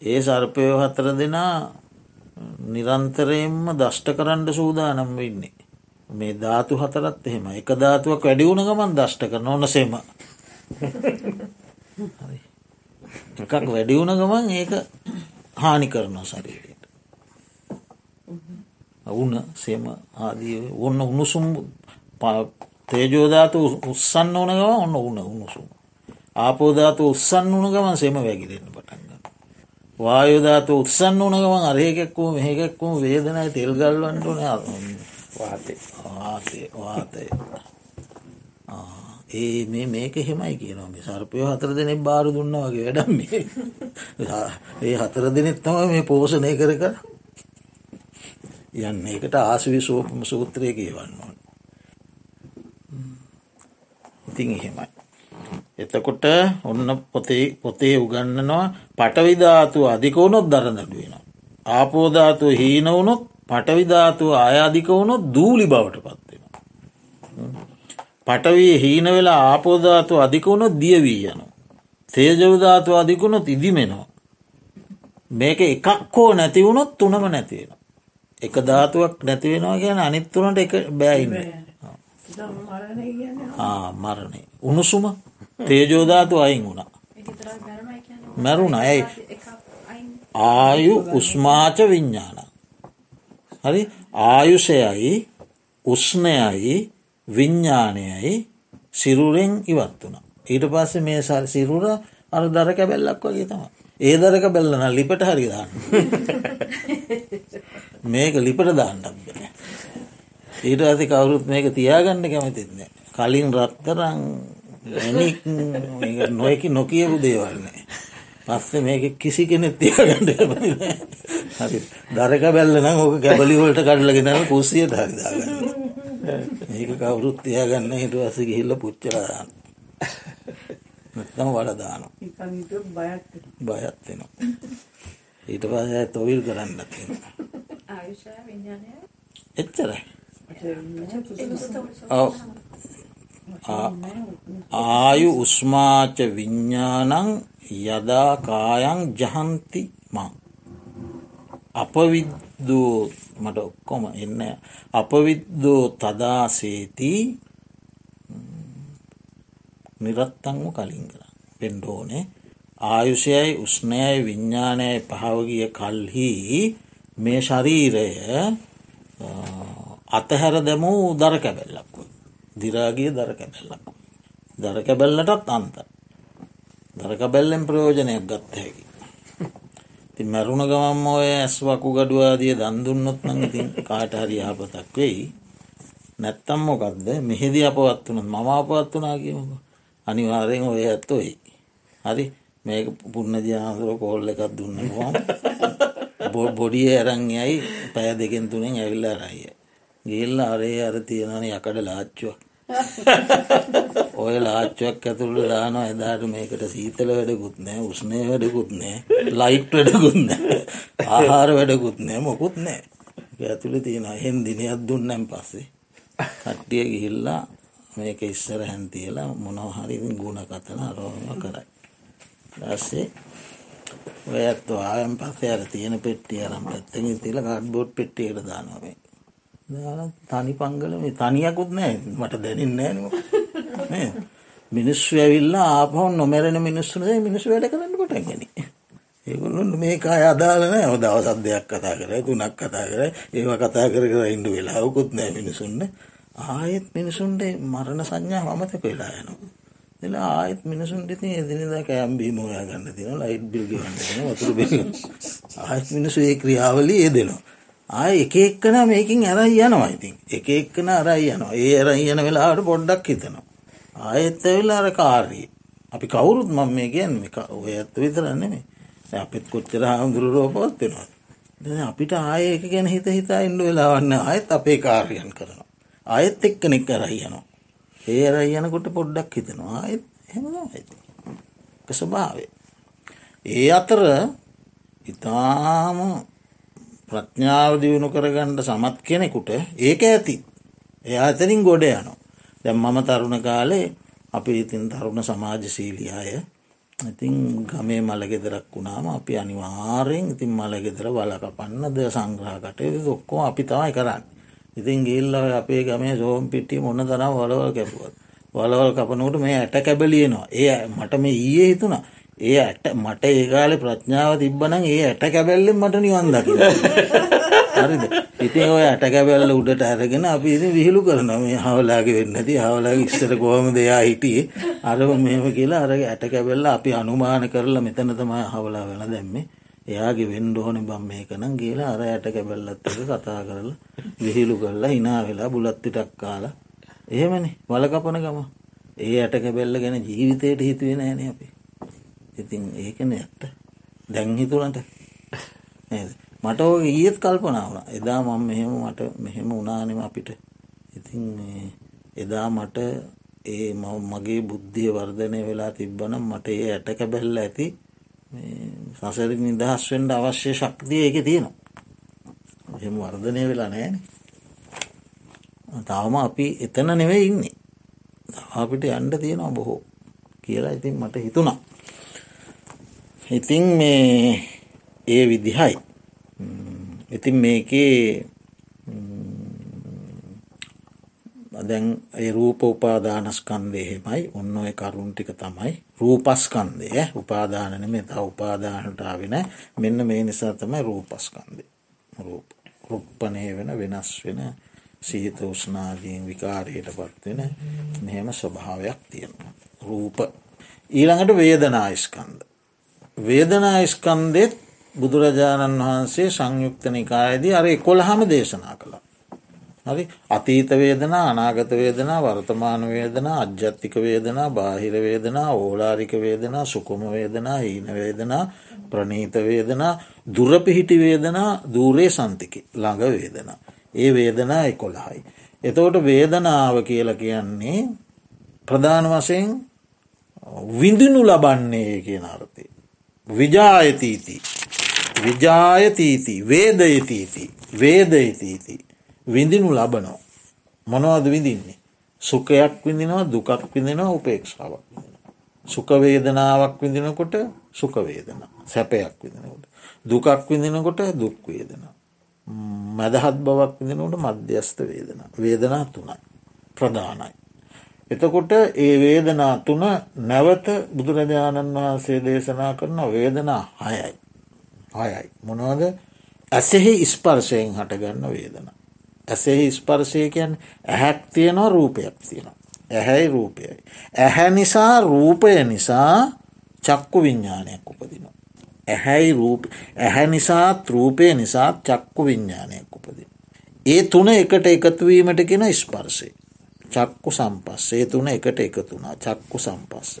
ඒ සර්පයෝ හතර දෙනා නිරන්තරයෙන්ම දෂ්ට කරන්න සූදානම් වෙන්නේ. මේ ධාතු හතරත් එහෙම. එක ධාතුවක් වැඩිවුණ ගමන් දෂ්ට කරන ඕන සෙම එකක් වැඩිවුණ ගමන් ඒක හානි කරනවා ශරීරයට. උන්න සෙම ආදී ඔන්න උණුසුම් තේජෝධාතු උත්සන්න ඕන ගම ඔන්න උන්න උණුසුම්. ආපෝධාතු උත්සන්න වුණ ගමන් සෙම වැගිරෙන්න්න පටන්ග වායුධාතු උත්සන්න වන ගමන් අරහෙකෙක්වූ මෙහෙකෙක්වූ වේදනයි තෙල්ගල්වන්ටන වාතය වාතය ඒ මේ මේක හෙමයි කියනවා සර්පය හතර දෙනෙක් බාර දුන්න වගේ වැඩම් ඒ හතර දෙනෙත් තම මේ පෝෂණය කර කර යන්න. එකට ආසවි සෝපම සූත්‍රය කියවන්න ඕන. ඉතින් එහෙමයි එතකොට ඔන්න පොතේ පොතේ උගන්නනවා පටවිධාතුව අධිකවුණොත් දරනඩුවෙන. ආපෝධාතුව හීනවුණොත් පටවිධාතුව ආයාධික වුණොත් දූලි බවට පත්වෙන. පටවී හීන වෙලා ආපෝධාතුව අධිකවුණොත් දියවී යනු. තේජවධාතුව අධිකුණොත් ඉදිමෙනවා. මේක එකක් හෝ නැතිවුණොත් තුනම නැතිවෙන. එක ධාතුවක් නැතිවෙනවා ගැන අනිත්තුනට එක බෑයින්න. මරණය උණුසුම තේජෝධාතු අයින් වුණා මැරුණ ඇයි ආයු උස්මාච විඤ්ඥාන හරි? ආයුෂයයි උස්නයයි විඤ්ඥානයයි සිරුරෙන් ඉවත් වුණ. ඊට පස්සේ මේ සිරුර අර දර කැබැල්ලක් වගේ තම ඒ දරක බැල්ලන ලිපට හරි දාන්න. මේක ලිපට දාන්නක් බෑ. ඊට ඇති කවුරුත් මේක තියාගන්න කැමතින්නේ කලින් රත්තරං නොයකි නොකියපු දේවල්න්නේ පස්සේ මේක කිසි කෙනෙ තියගන්නඩ හරි. දරක බැල්ල නම් ඕක කැබලිවලට කඩලගෙනම පුස්සියට හරිදාගන්න ඒක කවුරුත් තියාගන්න හිට අස ගිහිල්ල පුච්චරදාන්න නැත්තම වඩදාන බයත්වෙනවා ඊට පස තොවිල් කරන්න එච්චරයි ආයු උස්මාච විඤ්ඥානං යදා කායන් ජහන්ති මං. අපවිද්දෝ මට ඔක්කොම එන්න අපවිද්දෝ තදාසේති නිරත්තංම කලින් කර. පෙන්ඩෝනේ ආයුෂයයි උස්නයයි විඤ්ඥානයයි පහවගිය කල්හි මේ ශරීරය අතහැර දැමූ දර කැබැල්ලක්ව දිරාගිය දර කැබැල්ලක්. දර කැබැල්ලටත් අන්ත. දරකබැල්ලෙන් ප්‍රයෝජනයක් ගත්ත හැකි. ති මැරුණ ගමම් ඔය ඇස් වකු ගඩුවාදිය දන්දුන්නොත් නං ඉතින් කාට හරි යහපතක් වෙයි. නැත්තම් මොකක්ද මෙහෙදි අපවත් වන මම අපවත් වනා කියමක. අනිවාරයෙන් ඔය ඇත්තොයි හරි? මේක පුන්න ජාතුර කෝල්ල එකක් දුන්නවාම් බොඩිය ඇරංයයි පැය දෙකෙන් තුනෙන් ඇවිල්ල රයිය ගිල්ල අරේ අර තියෙනන යකඩ ලාච්චුවක්. ඔය ලාච්චුවක් ඇතුළට දානවා. එදාට මේකට සීතල වැඩකුත් නෑ උස්නය වැඩකුත් නෑ ලයිට් වැඩකුත් නෑ ආහාර වැඩකුත් නෑ මොකුත් නෑ. ඇතුළ තියෙන හෙන් දිනයක් දුන්නැම් පස්සේ. කට්ටිය ගිහිල්ලා මේක ඉස්සර හැන්තියලා මොනොහරිින් ගුණ කතන අරෝම කරයි. දස්සේ ඔය ඇත්තු ආයම් පස්සේ අර තියෙන පෙට්ටිය අරම් පැත්තකින් තිල කඩ්බෝඩ් පෙට්ටියට දානවේ තනි පංගල මේ තනියකුත් නෑ. මට දැනින් නෑනම මිනිස්සු ඇවිල්ලා ආපහොන් නොමැරෙන මිනිස්සුනේ මිනිස් වැඩ කරන්න කොට ගැන. ඒගුල්ලුන් මේක අය අදාලන ඔ දවසත් දෙයක් කතා කර තුනක් කතා කර ඒව කතා කර කර ඉන්ඩු වෙලාවකුත් නෑ මිනිසුන්න ආයෙත් මිනිසුන්ට මරණ සංඥා මමතක වෙලා යනවා. එලා ආයත් මිනිසුන්ට ති එදිනිද කෑම් බීම හොයා ගන්න තින ලයිට් බිල් ගන්න වතුර බ ආයත් මිනිසු ඒ ක්‍රියාවලි ඒ දෙනවා ආය එක එක්කන මේකින් ඇරයි යනවා ඉතින්. එක එක්කන අරයි යනවා. ඒ අරයි යන වෙලාට පොඩ්ඩක් හිතනවා. ආයෙත් ඇවිල් අර කාරී අපි කවුරුත් මම මේ කියන්න ඔය ඇත්ත විතරන්නෙමේ අපිත් කොච්චර හාමුදුරුරෝපොත්වෙනවා අපිට ආය එක ගැන හිත හිතා ඉන්ඩ වෙලාවන්න ආයත් අපේ කාර්යන් කරනවා. ආයෙත් එක්කනෙක් අරයි යනවා. ඒ අරයි යනකොට පොඩ්ඩක් හිතනවා. ආයෙත් හෙම ඇති ස්වභාවේ ඒ අතර ඉතාම ප්‍රඥාව දියුණු කරගන්නට සමත් කෙනෙකුට ඒක ඇති. එයා ඇතනින් ගොඩ යනවා. දැම් මම තරුණ කාලේ අපි ඉතින් තරුණ සමාජශීලියාය ඉතින් ගමේ මළගෙදරක් වුණාම අපි අනිවාරයෙන් ඉතින් මළගෙදර වලකපන්න ද සංග්‍රහකට ඔක්කෝ අපි තමයි කරන්න. ඉතින් ගිල්ල අපේ ගමේ සෝම් පිට්ටිය මොන්න තරම් වලවල් කැපුවත්. වලවල් කපනකට මේ ඇට කැබලියනවා ඒ මට මේ ඊයේ හිතුනා ඒ ඇට මට ඒකාලෙ ප්‍රඥාව තිබ්බන ඒ ඇට කැබැල්ලෙන් මට නිවන් දකි හරිද? ඉතින් ඔය ඇට කැබැල්ල උඩට ඇරගෙන අපි ඉතින් විහිලු කරන මේ හවලාගේ වෙන්නති හවලාගේ ඉස්සර කොහොම දෙයා හිටියේ? අර මෙම කියලා අර ඇට කැබැල්ල අපි අනුමාන කරලා මෙතන තමයි හවලා වෙන දැම්මේ. එයාගේ වෙන්ඩෝන බම් මේකනම් කියලා අර ඇට කැබැල්ලත්තක කතා කරලා විහිලු කරලා හිනා වෙලා බුලත්තිටක් කාලා. එහෙමනි වලකපන ගම. ඒ ඇට කැබැල්ල ගැන ජීවිතයට හිතුවේ නෑන අපේ ඉතින් ඒකන ඇත්ත. දැංහිතුරට මට ඕ ඊයත් කල්පනාවන එදා මම මෙහෙම මට මෙහෙම උනානෙම අපිට. ඉතින් එදා මට ඒ මගේ බුද්ධිය වර්ධනය වෙලා තිබ්බනම් මට ඒ ඇට කැබැල්ල ඇති සසර නිදහස්වෙන්ට අවශ්‍ය ශක්තිය ඒක තියෙනවා. එහෙම වර්ධනය වෙලා නෑන තවම අපි එතන නෙවෙයි ඉන්නේ. අපිට අන්ඩ තියෙනවා බොහෝ කියලා ඉතින් මට හිතුණා. ඉතින් මේ ඒ විදිහයි. ඉතින් මේකේ දැන් ඒ රූප උපාදානස්කන්දයහෙමයි ඔන්න ඔය කරුන් ටික තමයි. රූපස්කන්දය උපාදානන මේ ත උපාදානටාවෙන මෙන්න මේ නිසා තමයි රූපස්කන්දය රූප රුප්පනය වෙන වෙනස් වෙන සීත උස්නාදීන් විකාරයට පත්වෙන මෙහෙම ස්වභාවයක් තියෙනවා. රූප. ඊළඟට වේදනායිස්කන්ද වේදනා ස්කන්දෙත් බුදුරජාණන් වහන්සේ සංයුක්ත නිකායේදී අර කොළහම දේශනා කළා. හරි අතීත වේදනා අනාගත වේදනා වර්තමාන වේදනා අජ්‍යත්තික වේදනා බාහිර වේදනා ඕලාරික වේදනා සුකුම වේදනා හීන වේදනා ප්‍රනීත වේදනා දුරපිහිටි වේදනා දූරේ සන්තිකි ළඟ වේදනා. ඒ වේදනා එකොළහයි. එතවට වේදනාව කියල කියන්නේ ප්‍රධාන වසයෙන් විඳිනු ලබන්නේ කියන අර්ථය. විජායතීති විජායතීති වේදයතීති වේදයතීති විඳිනු ලබනෝ මොනවද විඳින්නේ? සුකයක් විඳිනවා දුකක් විඳිනවා උපේක්ෂාවක් සුකවේදනාවක් විඳිනකොට සුකවේදන සැපයක් විඳනකොට. දුකක් විඳිනකොට දුක්වේදන මැදහත් බවක් විඳනකොට මධ්‍යස්ත වේදන. වේදනා තුනයි. ප්‍රධානයි. එතකොට ඒ වේදනා තුන නැවත බුදුරජාණන් වහන්සේ දේශනා කරන වේදනා හයයි. හයයි. මොනවද ඇසෙහි ස්පර්ශයෙන් හටගන්න වේදන. ඇසෙහි ස්පර්ශයකයන් ඇහැක් තියනවා රූපයක් තියෙනවා. ඇහැයි රූපයයි. ඇහැ නිසා රූපය නිසා චක්කු විඤ්ඥානයක් උපදිනවා. ඇහැයි රූප ඇහැ නිසාත් රූපය නිසා චක්කු විඤ්ඥානයක් උපදින. ඒ තුන එකට එකතුවීමට කෙන ස්පර්ශය. චක්කු සම්පස්සේ තුන එකට එකතුනා චක්කු සම්පස්ස.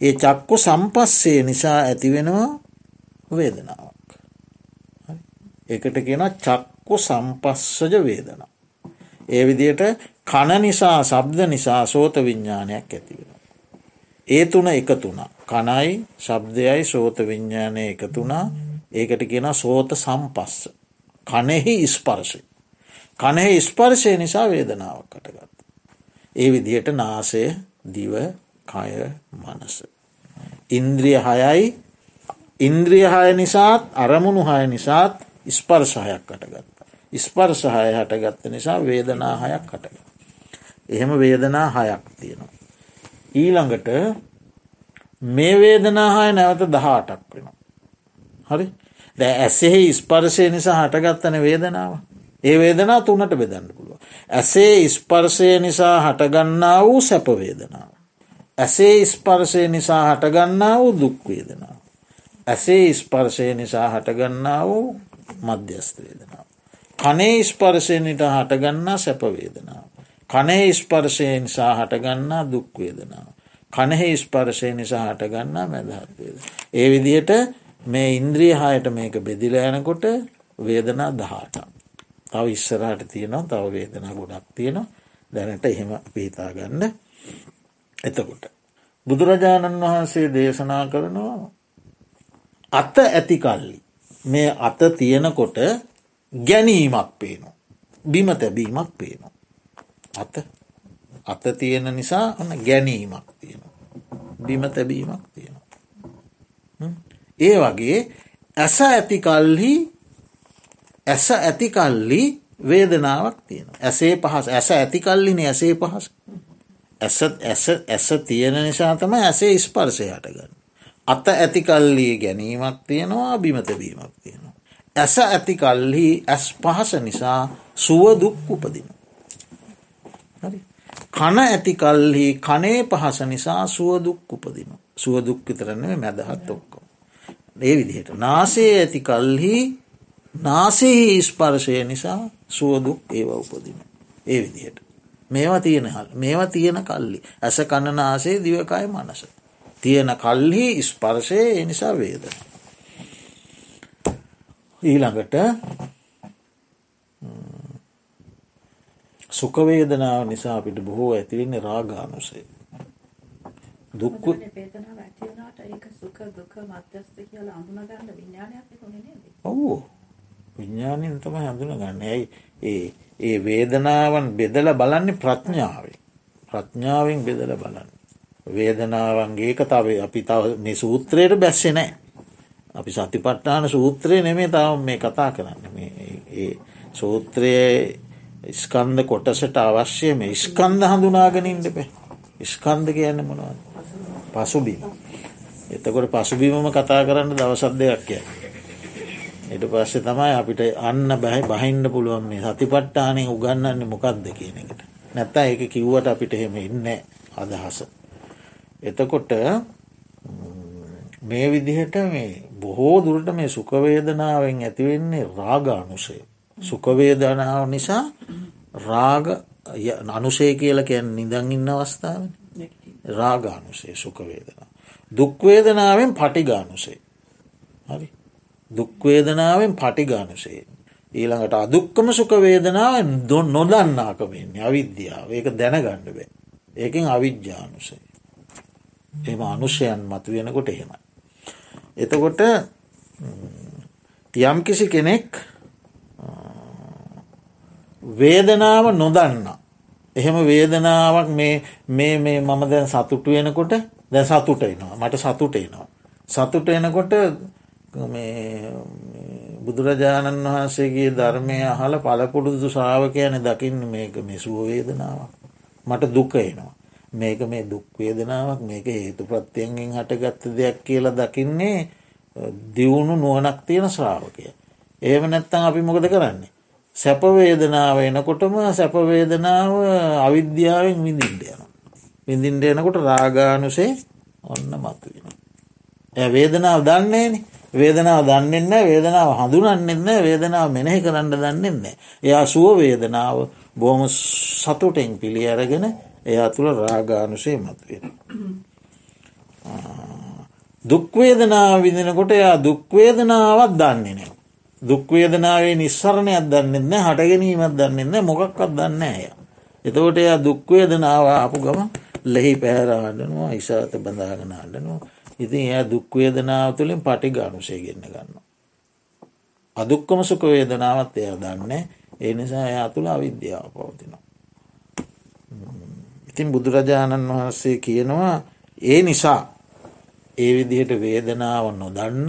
ඒ චක්කු සම්පස්සේ නිසා ඇතිවෙනවා වේදනාවක්. එකට කියෙන චක්කු සම්පස්සජ වේදන. ඒ විදියට කණ නිසා සබ්ද නිසා සෝත විඤ්ඥානයක් ඇතිවෙන. ඒ තුන එකතුනා කණයි ශබ්දයයි සෝත විඤ්ඥානය එකතුනා ඒකට කියෙන සෝත සම්පස්ස. කනෙහි ස්පර්ශය. කනෙහි ස්පර්ශය නිසා වේදනාවක් කටගත්. ඒ විදිහට නාසය දිව කය මනස. ඉන්ද්‍රිය හයයි ඉන්ද්‍රිය හය නිසාත් අරමුණු හය නිසාත් ස්පර්ශහයක් කටගත්ත. ස්පර්ශහය හටගත්ත නිසා වේදනා හයක් කටග. එහෙම වේදනා හයක් තියෙනවා. ඊළඟට මේ වේදනා හය නැවත දහටක් වෙනවා. හරි දැ ඇසෙහි ස්පර්ශය නිසා හටගත්තන වේදනාව ඒ වේදනා තුනට බෙදන්න පුළුව. ඇසේ ස්පර්ශය නිසා හටගන්නා වූ සැපවේදනාව. ඇසේ ස්පර්ශය නිසා හටගන්නා වූ දුක්වේදනාව. ඇසේ ස්පර්ශය නිසා හටගන්නා වූ මධ්‍යස්තවේදනාව. කනේ ස්පර්ශයනට හටගන්නා සැපවේදනාව. කනේ ස්පර්ශය නිසා හටගන්නා දුක්වේදනාව. කනෙහි ස්පර්ශය නිසා හටගන්නා මැදහත්වේද. ඒ විදිහට මේ ඉන්ද්‍රිය හයට මේක බෙදිලෑනකොට වේදනා දහටක්. තව ඉස්සරහට තියෙනවා තව වේදනා ගොඩක් තියෙනවා දැනට එහෙම පිහිතාගන්න එතකොට. බුදුරජාණන් වහන්සේ දේශනා කරනවා අත ඇති කල්ලි මේ අත තියෙනකොට ගැනීමක් පේනවා. බිම තැබීමක් පේනවා. අත අත තියෙන නිසා ඔන්න ගැනීමක් තියෙනවා. බිම තැබීමක් තියෙනවා. ඒ වගේ ඇස ඇති කල්හි ඇස ඇතිකල්ලි වේදනාවක් තියෙන. ඇසේ පහස ඇස ඇතිකල්ලින ඇසේ පහස. ඇස ඇස ඇස තියෙන නිසා තම ඇසේ ස්පර්සය හටගන්න. අත ඇතිකල්ලී ගැනීමක් තියෙනවා බිමතබීමක් තියෙනවා. ඇස ඇතිකල්හි ඇස් පහස නිසා සුවදුක් උපදින. කන ඇතිකල්හි කනේ පහස නිසා සුවදුක් උපදින. සුවදුක් විතරන්නේ මැදහත් ඔක්කො. ඒ විදිහට නාසේ ඇති කල්හි නාසෙහි ස්පර්ශය නිසා සුවදුක් ඒව උපදින. ඒ විදිහට. මේවා තියෙන හල් මේවා තියෙන කල්ලි. ඇස කණනාසේ දිවකයි මනස. තියෙන කල්හි ස්පර්ශය ඒ නිසා වේද. ඊළඟට සුකවේදනාව නිසා අපිට බොහෝ ඇතිවෙන්නේ රාගානුසේ. දුක්කු ඔවු විඤ්ඥානයෙන් තම හඳුන ගන්න ඇයි? ඒ ඒ වේදනාවන් බෙදල බලන්නේ ප්‍රඥාවෙන්. ප්‍රඥාවෙන් බෙදල බලන්න. වේදනාවන්ගේ කතාවේ අපි තව මේ සූත්‍රයට බැස්සෙ නෑ. අපි සතිපට්ටාන සූත්‍රය නෙමේ තව මේ කතා කරන්න. ඒ සූත්‍රයේ ස්කන්ද කොටසට අවශ්‍යය මේ ස්කන්ද හඳුනාගෙනින් දෙපේ ස්කන්ද කියන්න මොනවද? පසුබිම. එතකොට පසුබිමම කතා කරන්න දවසත් දෙයක් කිය එට පස්සේ තමයි අපිට අන්න බැහි බහින්න පුළුවන් මේ සතිපට්ටානය උගන්නන්න මොකක්ද කියන එකට නැත්තා එක කිව්වට අපිට එහෙම ඉන්න අදහස. එතකොට මේ විදිහට මේ බොහෝ දුරට මේ සුකවේදනාවෙන් ඇතිවෙන්නේ රාගානුසේ. සුකවේදනාව නිසා රාග අනුසේ කියල කියැන් නිදං ඉන්න අවස්ථාව රාගානුසේ සුකවේදනා. දුක්වේදනාවෙන් පටිගානුසේ. හරි දුක්වේදනාවෙන් පටිගානසේ. ඊළඟට අදුක්කම සුකවේදනාව දොන් නොදන්නාකමෙන්නේ අවිද්‍යාව ඒක දැනගණ්ඩ බේ. ඒකින් අවිද්‍යානුසේ. එම අනුෂයන් මතු වෙනකොට එහෙමයි. එතකොට යම්කිසි කෙනෙක් වේදනාව නොදන්න. එහෙම වේදනාවක් මේ මේ මම දැන් සතුටු වෙනකොට දැ සතුට එනවා මට සතුට එනවා. සතුට එනකොට බුදුරජාණන් වහන්සේගේ ධර්මය අහල පලපුරුදු ශ්‍රාවකයන දකින්න මේක මේ සුවවේදනාවක්. මට දුක එනවා. මේක මේ දුක්වේදනාවක් මේක හේතු ප්‍රත්තියන්ගෙන් හටගත්ත දෙයක් කියලා දකින්නේ දියුණු නුවනක් තියෙන ශ්‍රාවකය. ඒම නැත්තං අපි මොකද කරන්නේ. සැපවේදනාව එනකොටම සැපවේදනාව අවිද්‍යාවෙන් විඳින්ට යන. විඳින්ට එනකොට රාගානුසේ ඔන්න මතු වෙන. ඇ වේදනාව දන්නේන වේදනාව දන්නෙන්න වේදනාව හඳුනන්නෙන්න වේදනාව මෙනෙහි කරන්න දන්නෙන්න. එයා සුව වේදනාව බොහොම සතුටෙන් පිළි අරගෙන එයා තුළ රාගානුසේ මතුවෙන. දුක්වේදනාව විදිනකොට එයා දුක්වේදනාවත් දන්නේ නෑ. දුක්වේදනාවේ නිස්සරණයක් දන්නෙන්න හටගැනීමත් දන්නෙන්න මොකක්වත් දන්න ඇය. එතකොට එයා දුක්වේදනාව ආපු ගම ලෙහි පැහරාඩනවා ඉසාත බඳාගෙන අඩනවා. ඉතින් එය දුක්වේදනාව තුළින් පටි ගානුසේ ගෙන්න්න ගන්න. අදුක්කම සුක වේදනාවත් එය දන්නේ ඒ නිසා එයා තුළ අවිද්‍යාව පවතිනවා. ඉතින් බුදුරජාණන් වහන්සේ කියනවා ඒ නිසා ඒ විදිහට වේදනාව නොදන්න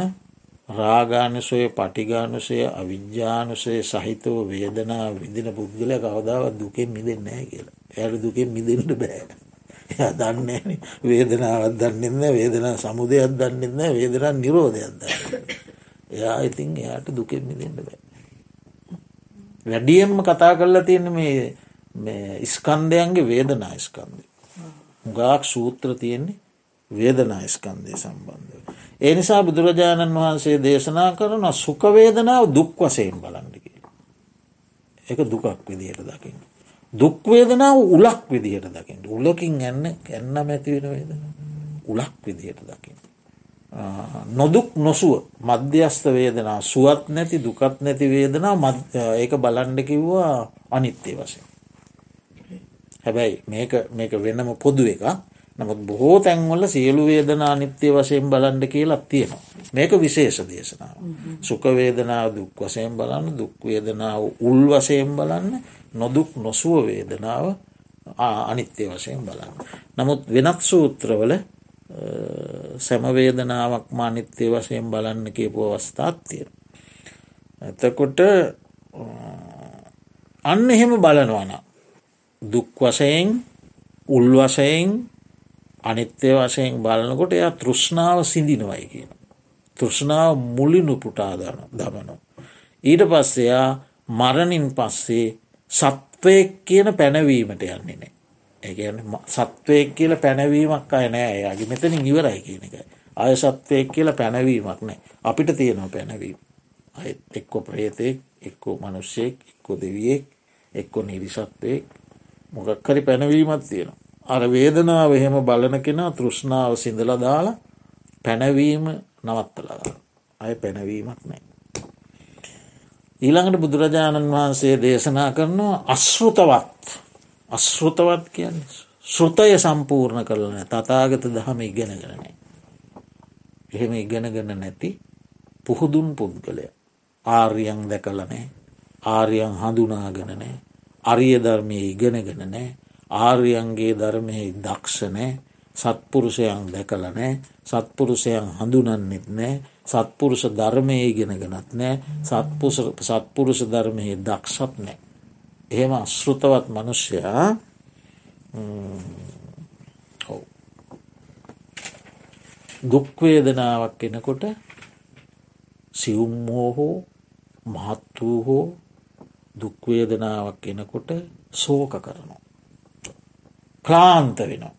රාගානුසය පටිගානුසය අවිද්‍යානුසය සහිතව වේදනා විදින පුද්ගල කවදාවත් දුකෙන් මිදෙන්නෑ කියලා ඇයට දුකෙන් මිදෙන්ට බෑ එයා දන්නේ වේදනාවත් දන්නෙන්න වේදනා සමුදයක් දන්නෙන්න වේදනා නිරෝධයක් දන්න එයා ඉතින් එයාට දුකෙන් මිදෙන්ට බෑ වැඩියෙන්ම කතා කරලා තියෙන මේ ස්කන්දයන්ගේ වේදනා ස්කන්දය ගාක් සූත්‍ර තියෙන්නේ වේදනා ස්කන්දය සම්බන්ධව. ඒ නිසා බුදුරජාණන් වහන්සේ දේශනා කරන සුකවේදනාව දුක් වසයෙන් බලන්ඩිකි. එක දුකක් විදිහයට දකින්න. දුක්වේදනාව උලක් විදිහට දකිට උලකින් ඇන්න ඇන්න මැතිවෙන වේදන උලක් විදිහයට දකින්න. නොදුක් නොසුව මධ්‍යස්ථ වේදනා සුවත් නැති දුකත් නැති වේදනා ඒක බලන්ඩ කිව්වා අනිත්‍යය වශයෙන්. හැබැයි මේක වෙනම පොදු එක නමුත් බොහෝ තැන්වල සියලු වේදනා නිත්‍යය වශයෙන් බලන්ඩ කියලත් තියෙනවා. මේක විශේෂ දේශනාව. සුකවේදනාව දුක් වසයෙන් බලන්න දුක්වේදනාව උල් වසයෙන් බලන්න නොදුක් නොසුව වේදනාව අනිත්‍ය වශයෙන් බලන්න. නමුත් වෙනත් සූත්‍රවල සැමවේදනාවක් මානිත්‍යය වශයෙන් බලන්න කියපු අවස්ථාත් තියෙන. එතකොට අන්න එහෙම බලනවන. දුක් වශයෙන් උල් වශයෙන් අනිත්‍ය වශයෙන් බලනකොට එයා තෘෂ්ණාව සිඳිනවයි කියන. තෘෂ්ණාව මුලිනු පුටාදන දමනෝ. ඊට පස්සෙයා මරණින් පස්සේ සත්වයක් කියන පැනවීමට යන්නේ නෑ. ඒගැන සත්වයක් කියල පැනවීමක් අය නෑ යාගේ මෙතනින් ඉවරයි කියන එක. අය සත්වයක් කියල පැනවීමක් නෑ අපිට තියෙනවා පැනවීම. අය එක්කො ප්‍රේතෙක් එක්කෝ මනුෂ්‍යයෙක් එක්කො දෙවියෙක් එක්කො නිරිසත්වයෙක් මොකක්කරි පැනවීමත් තියෙනවා. අර වේදනාව එහෙම බලන කෙනා තෘෂ්ණාව සිඳල දාලා පැනවීම නවත්තලා අය පැනවීමක් නෑ. ඊළඟට බුදුරජාණන් වහන්සේ දේශනා කරනවා අශ්ෘතවත්. අශ්ෘතවත් කියන්න ශෘතය සම්පූර්ණ කරලන තතාගත දහම ඉගෙනගෙනනේ. එහෙම ඉගෙනගෙන නැති පුහුදුන් පුද්ගලය. ආර්යන් දැකලනේ ආර්යන් හඳුනාගෙනනෑ අරිය ධර්මය ඉගෙනගෙන නෑ ආර්යන්ගේ ධර්මයෙහි දක්ෂනෑ සත්පුරුෂයන් දැකලනෑ සත්පුරුෂයන් හඳුනන්නෙත් නෑ සත්පුරුෂ ධර්මය ඉගෙනගෙනත් නෑ සත්පුරුෂ ධර්මයෙහි දක්ෂත් නෑ. එහෙම අශ්ෘතවත් මනුෂ්‍යයා දුක්වේදනාවක් එනකොට සිවුම්මෝ හෝ මහත් වූ හෝ දුක්වේදනාවක් එනකොට සෝක කරනවා. ක්ලාන්ත වෙනවා.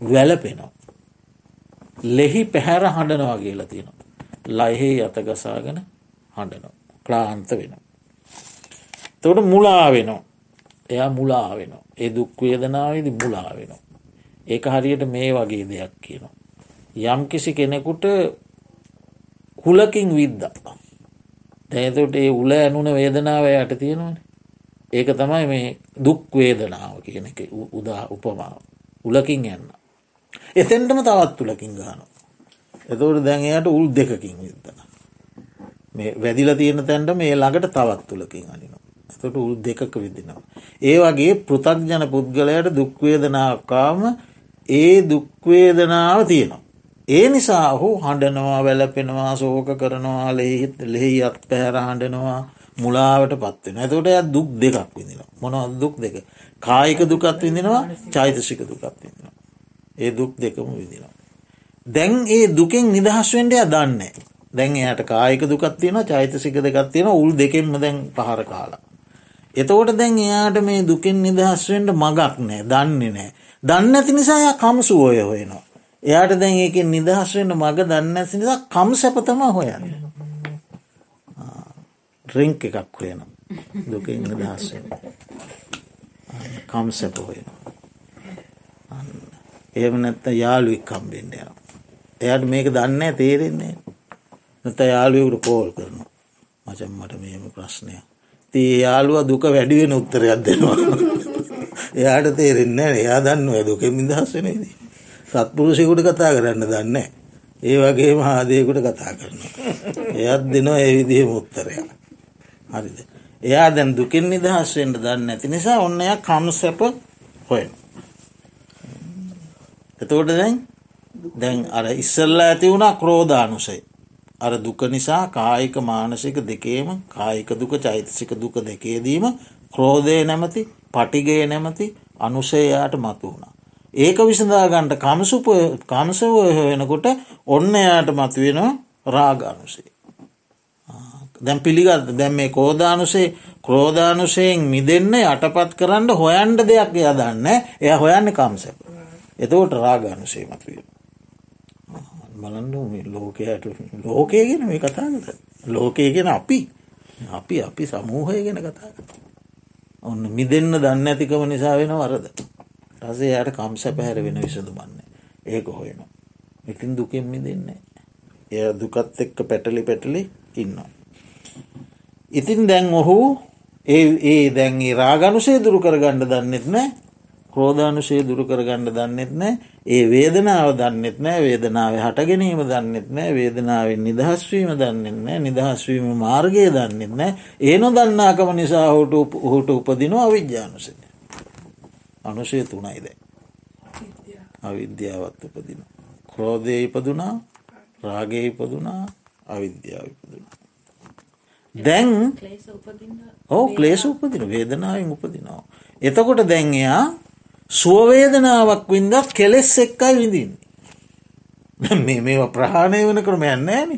වැලපෙනවා. ලෙහි පැහැර හඬනවා කියලා තියෙනවා. ලයිහෙහි අතගසාගෙන හඬනවා. ක්ලාන්ත වෙනවා. තොට මුලා වෙනවා. එයා මුලා වෙනවා. ඒ දුක්වේදනාවේද මුලා වෙනවා. ඒක හරියට මේ වගේ දෙයක් කියනවා. යම් කිසි කෙනෙකුට හුලකින් විද්ද. දැතට ඒ උල ඇනුන වේදනාව යට තියෙනවන. ඒක තමයි මේ දුක් වේදනාව කියන එක උදා උපමාව උලකින් යන්න. එතෙන්ටම තවත් තුලකින් ගාන. එතවට දැන් එයට උල් දෙකකින් විදන. මේ වැදිල තියෙන තැන්ට මේ ළඟට තවත් තුළකින් අනිනවා. තොට උල් දෙකක විදිනවා. ඒ වගේ පෘතක්ජන පුද්ගලයට දුක්වේදනාකාම ඒ දුක්වේදනාව තියෙනවා. ඒ නිසා ඔහු හඬනවා වැලපෙනවා සෝක කරනවා ලෙහිත් ලෙහි අත් පැහැර හඬනවා මුලාවට පත්වෙන ඇතකොට ඇත් දුක් දෙකක් විදිනවා මොනව දුක් දෙක කායික දුකත් විඳෙනවා චෛතසික දුකත් විඳෙනවා. ඒ දුක් දෙකම විදිනවා. දැන් ඒ දුකෙන් නිදහස්වෙන්ඩය දන්නේ. දැන් එයට කායික දුකත් තියෙන චෛතසික දෙකත් තියෙන උල් දෙකෙන්ම දැන් පහර කාලා. එතකොට දැන් එයාට මේ දුකෙන් නිදහස්වෙන්ට මගක් නෑ දන්නේ නෑ. දන්න ඇති නිසා කම්සුවෝය හොයනවා. එයාට දැන් ඒක නිදහස්වෙන්ට මග දන්න ඇති නිසා කම් සැපතම හොයන්න. රිංක් එකක් හොයනවා. දුකින් නිදහස්වෙන්. කම් සැප හොයනවා. එහෙම නැත්ත යාළුවෙක් කම්බෙන්ට යනවා. එයට මේක දන්න තේරෙන්නේ නැත යාළුවකට කෝල් කරනවා. මචම්මට මෙම ප්‍රශ්නය තිය යාළුව දුක වැඩිවෙන උත්තරයක් දෙනවා. එයාට තේරෙන්න එයා දන්න දුක මිදහස්සනේද සත්පුරුෂයකුට කතා කරන්න දන්න ඒ වගේ මහාදයකුට කතා කරන එයත් දෙනවා ඒ විදිහ මුත්තරය හරිද? එයා දැන් දුකින් නිදහස්වෙන්ට දන්න ඇති නිසා ඔන්න එය කම්සැප හොය එතකොට දැන් දැන් අර ඉස්සල්ලා ඇති වුණා ක්‍රෝධානුසයි. අර දුක නිසා කායික මානසික දෙකේම කායික දුක චෛතසික දුක දෙකේදීම ක්‍රෝධය නැමති පටිගේ නැමති අනුසේයාට මතු වුණා. ඒක විසඳාගන්ට කමසුප කමසවය වෙනකොට ඔන්න එයාට මතුවෙනවා රාගානුසේ. දැම් පිළිගත් දැම් මේ කෝධානුසේ ක්‍රෝධානුසයෙන් මිදන්න යටපත් කරන්න හොයන්ට දෙයක් එය දන්න එය හොයන්න කම්සැප. එතකොට රාගානුසේ මතුවෙන. බලන්න ලෝකයට ලෝකයගෙන මේ කතාගත ලෝකය ගෙන අපි. අපි අපි සමූහය ගැන කතාගත ඔන්න මිදන්න දන්න ඇතිකම නිසා වෙන වරද. රසේ යට කම්ස පැහැර වෙන විසඳ බන්න ඒක හොයනවා. ඉතින් දුකෙන් මිදන්නේ එය දුකත් එක්ක පැටලි පැටලි ඉන්නවා. ඉතින් දැන් ඔහු ඒ ඒ දැන් රාගනුසේ දුරු කරගණ්ඩ දන්නෙත් නෑ ක්‍රෝධානුශය දුරු කරගන්න දන්නෙත් නෑ. ඒ වේදනාව දන්නෙත් නෑ. වේදනාව හට ගැනීම දන්නෙත් නෑ. වේදනාවෙන් නිදහස්වීම දන්නෙත් නෑ. නිදහස්වීම මාර්ගය දන්නෙත් නෑ. ඒ නොදන්නාකම නිසා හුට හුට උපදිනවා අවිද්‍යානුසය අනුශය තුනයිද අවිද්‍යාවත් උපදින ක්‍රෝධය ඉපදුනා. රාගය ඉපදුනා. අවිද්‍යාව ඉපදුනා. දැන් ඕ ක්ලේෂ උපදින වේදනාවෙන් උපදිනවා. එතකොට දැන් එයා සුවවේදනාවක් වින්දක් කෙලෙස් එක්කයි විඳින්නේ. මේ මේ ප්‍රහාණය වන කරම යන්නෑන.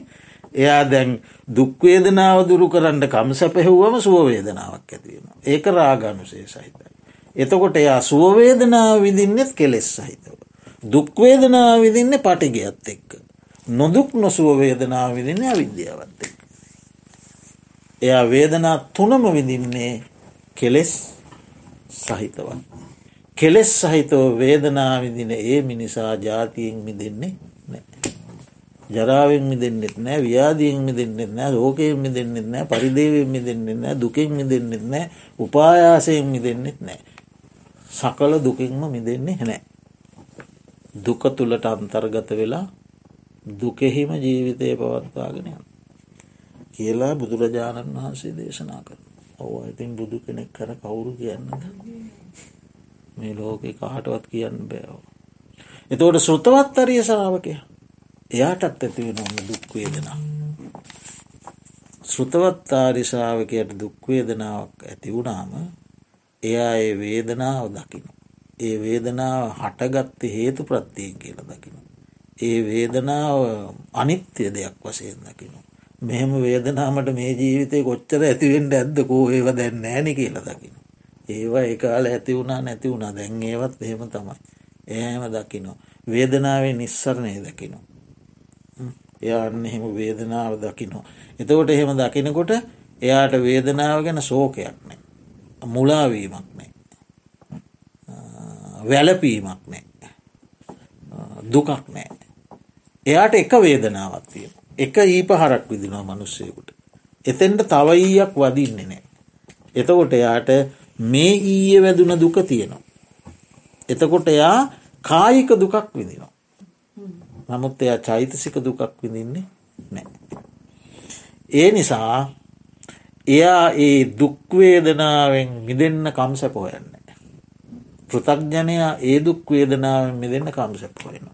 එයා දැන් දුක්වේදනාව දුරු කරන්න කම්ස පැහෙව්වම සුවවේදනාවක් ඇතිවෙන. ඒක රාගනුසේ සහිතයි. එතකොට එයා සුවවේදනාව විදින්නෙත් කෙලෙස් සහිතව. දුක්වේදනාව විදින්න පටිගයත් එක්ක. නොදුක් නොසුව වේදනාව විදින්නේ අවිද්‍යාවත් එක්ක. එයා වේදනා තුනම විඳින්නේ කෙලෙස් සහිතවත්. කෙලෙස් සහිතව වේදනාවිදින ඒ මිනිසා ජාතියෙන් මිදෙන්නේ නෑ. ජරාවෙන් මිදෙන්න්නෙත් නෑ ව්‍යාදීෙන් මිදෙන්න්නෙත් නෑ ලෝකයෙන් මිදෙන්න්නෙත් නෑ පරිදේවෙන් මිදෙන්න්නෙත් නෑ දුකින් මිදෙන්න්නෙත් නෑ උපායාසයෙන් මිදෙන්න්නෙත් නෑ. සකල දුකින්ම මිදෙන්නේ හැනෑ. දුක තුළට අන්තර්ගත වෙලා දුකෙහිම ජීවිතය පවත්වාගෙනය. කියලා බුදුරජාණන් වහන්සේ දේශනා කර. ඔව ඉතින් බුදු කෙනෙක් කර කවුරු කියන්නද. මේ ලෝකෙ කාටවත් කියන්න බෑව. එතෝට සෘතවත් අරිය සාාවකය එයාටත් ඇතිවෙන ඔන්න දුක්වේදනා. සෘතවත්තාරිසාාවකයට දුක්වේදනාවක් ඇති වුණාම එයා ඒ වේදනාව දකින. ඒ වේදනාව හටගත්ත හේතු ප්‍රත්තියෙන් කියල දකින. ඒ වේදනාව අනිත්‍ය දෙයක් වසයෙන් දකින. මෙහෙම වේදනාමට මේ ජීවිතය කොච්චර ඇතිවෙන්ට ඇද්ද කෝ ඒව දැන් නෑනි කියල දකින. ඒවා ඒකාල ඇති වුණා නැති වුණා දැන් ඒවත් එහෙම තමයි. එහම දකිනවා. වේදනාවේ නිස්සරණය දකිනවා. එයාන්න එහෙම වේදනාව දකිනවා. එතකොට එහෙම දකිනකොට එයාට වේදනාව ගැන සෝකයක් නෑ. මුලාවීමක් නෑ. වැලපීමක් නෑ. දුකක් නෑ. එයාට එක වේදනාවක් තියෙන. එක ඊපහරක් විදිනවා මනුස්සයකුට. එතෙන්ට තවඊයක් වදින්නේ නෑ. එතකොට එයාට මේ ඊය වැදුන දුක තියෙනවා. එතකොට එයා කායික දුකක් විදිනවා. නමුත් එයා චෛතසික දුකක් විඳින්නේ නෑ. ඒ නිසා එයා ඒ දුක්වේදනාවෙන් මිදන්න කම්සැප හොයන්න. පෘතක්ජනයා ඒ දුක්වේදනාවෙන් මිදන්න කම්සැප හොයෙන.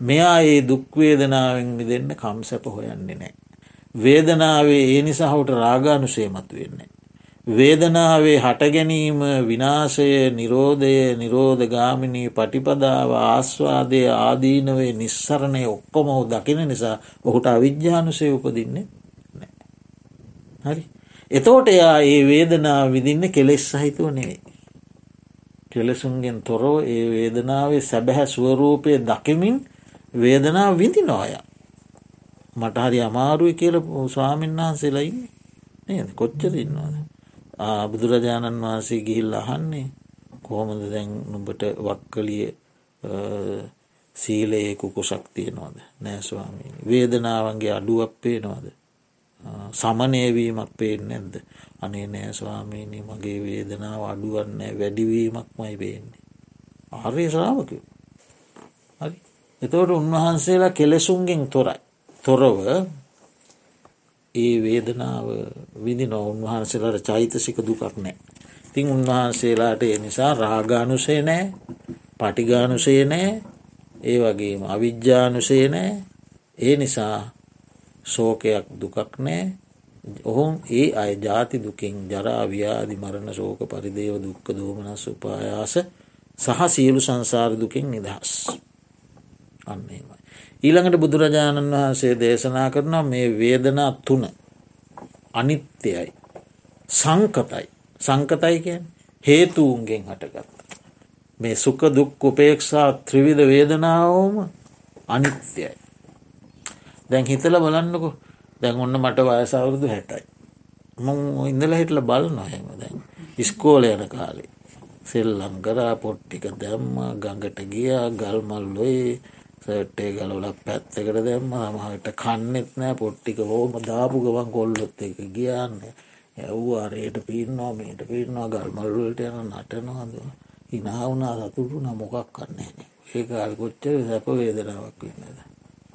මෙයා ඒ දුක්වේදනාවෙන් මිදන්න කම්සැප හොයන්නේ නෑ. වේදනාවේ ඒ නිසාහුට රාගානුසේ මතු වෙන්නේ. වේදනාවේ හටගැනීම විනාශය නිරෝධය නිරෝධගාමිනී පටිපදාව ආස්වාදය ආදීනවේ නිස්සරණය ඔක්කොම ඔහු දකින නිසා ඔහුට අවිද්‍යානුසය උපදින්නේ හරි එතෝට එයා ඒ වේදනා විදින්න කෙලෙස් සහිතුව නෙවෙයි. කෙලෙසුන්ගෙන් තොරව ඒ වේදනාවේ සැබැහැ ස්වරූපය දකිමින් වේදනා විඳි නොය. මට හරි අමාරුයි කියල ස්වාමීන් වහන්සේලයි නේද කොච්චර ඉන්නවාද. බුදුරජාණන් වහන්සේ ගිහිල් අහන්නේ කොහොමද දැන් නුඹට වක්කලිය සීලයේ කුකු ශක්තියනවාද නෑස්වාමී වේදනාවන්ගේ අඩුවක් පේනවාද? සමනයවීමක් පේෙන් නැද්ද? අනේ නෑ ස්වාමීනී මගේ වේදනාව අඩුවන්න වැඩිවීමක් මයි පේන්නේ. ආර්ය ශ්‍රාවක හරි. එතවට උන්වහන්සේලා කෙලෙසුන්ගෙන් තොරයි. තොරව ඒ වේදනාව විදි නො උන්වහන්සේලාට චෛතසික දුකක් නෑ. තින් උන්වහන්සේලාට ඒ නිසා රාගානුසේ නෑ පටිගානුසේ නෑ ඒ වගේම අවිද්‍යානුසේ නෑ ඒ නිසා සෝකයක් දුකක් නෑ ඔහුන් ඒ අය ජාති දුකින් ජරාව්‍යාදි මරණ සෝක පරිදේව දුක්ක දෝමනස් උපායාස සහ සියලු සංසාර දුකින් නිදහස් අන්නේමයි. ඊළඟට බුදුරජාණන් වහන්සේ දේශනා කරනවා මේ වේදනා තුන අනිත්‍යයයි සංකතයි සංකතයි කියෙන් හේතුවන්ගෙන් හටගත්ත. මේ සුක දුක් උපේක්ෂා ත්‍රිවිධ වේදනාවෝම අනිත්‍යයි. දැන් හිතල බලන්නකු දැන් ඔන්න මට වයසවුරුදු හැටයි. ම ඉඳල හිටල බල නොහෙම දැන් ඉස්කෝල යන කාලේ සෙල්ලම් කරා පොට්ටික දැම්ම ගඟට ගියා ගල්මල්ලොයි සට්ටේ ගලවලක් පැත්තකට දැම්ම මහට කන්නෙත් නෑ පොට්ටික හෝම දාපු ගවන් කොල්ලොත් එක ගියන්න. ඇව්වාරයට පින්නවා මේට පින්නවා ගල්මල්ලට යන නටනවාද ඉනාවුනා සතුටු න මොකක් කන්නේ ඒ කාල් කොච්චර සැප වේදනාවක් වෙන්නද?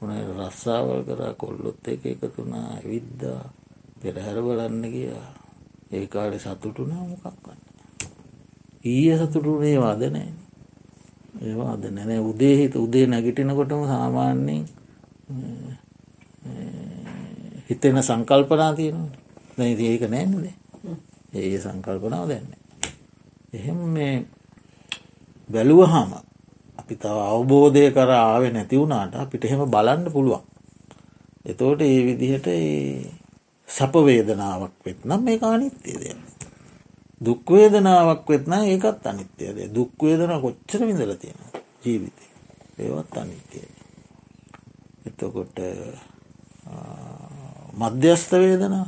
උන රස්සාවල් කරා කොල්ලොත් එක එකතුනා විද්දා පෙරහැර බලන්න ගියා. ඒ කාලෙ සතුටුනා මොකක්වන්න. ඊය සතුටුනේ වදනෑ ඒවා අද නැනෑ උදේ හිත උදේ නැගිටිනකොටම සාමාන්‍යෙන් හිතෙන සංකල්පනා තියෙනවා දැ ඒක නෑනද ඒ සංකල්පනාව දැන්න. එහෙම මේ බැලුව හාම අපි තව අවබෝධය කර ආව නැති වුණාට අපිට එහෙම බලන්න පුළුවන්. එතෝට ඒ විදිහට සපවේදනාවක් වෙත්නම් මේ අනිත්‍යය දෙයක්. දුක්වේදනාවක් වෙත්න ඒකත් අනිත්‍යයද දුක්වේදන කොච්චර විඳල තියෙන ජීවිතය ඒවත් අනිත්‍යය. එතකොට මධ්‍යස්ථ වේදනා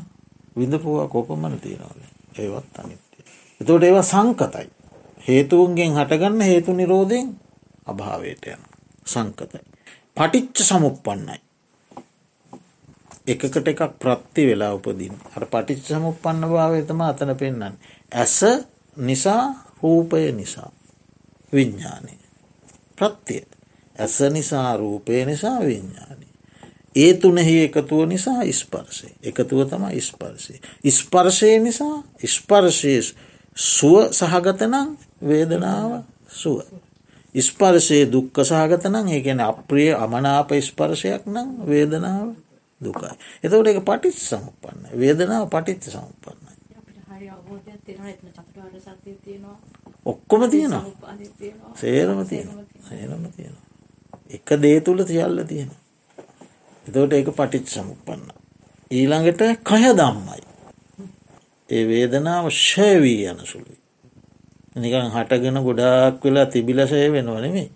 විඳපුවා කොපමන තියෙනවද ඒවත් අනිත්‍යය. එතෝට ඒවා සංකතයි. හේතුවන්ගෙන් හටගන්න හේතු නිරෝධයෙන් අභාවයට යන සංකතයි. පටිච්ච සමුප්පන්නයි. එකකට එකක් ප්‍රත්ති වෙලා උපදින් අර පටිච් සමුපන්න භාවතම අතන පෙන්න්න. ඇස නිසා රූපය නිසා විඤ්ඥානය. ප්‍රත්තිය. ඇස නිසා රූපය නිසා විඤ්ඥානය. ඒ තුනෙහි එකතුව නිසා ඉස්පර්සය එකතුව තම ඉස්පර්සය. ඉස්පර්ශය නිසා ඉස්පර්ශය සුව සහගතනං වේදනාව සුව. ස්පර්ශය දුක්ක සහගතනං ඒකැන අප්‍රිය අමනාප ස්පර්ශයක් නම් වේදනාව දුකයි. එතවට එක පටිච් සමපන්න වේදනාව පටිච්ච සම්පන්න. ආකාරي අවබෝධයක් තියෙනවා එතන චතුරාර්ය සත්‍යය තියෙනවා ඔක්කොම තියෙනවා සේරම තියෙනවා සේරම තියෙනවා එක දේ තුල සියල්ල තියෙනවා එතකොට ඒක පටිච්ච සමුප්පන්න ඊළඟට කය ධම්මයි ඒ වේදනාව ෂය වී යන සුළුයි නිකන් හටගෙන ගොඩාක් වෙලා තිබිලා ෂය වෙනව නෙමෙයි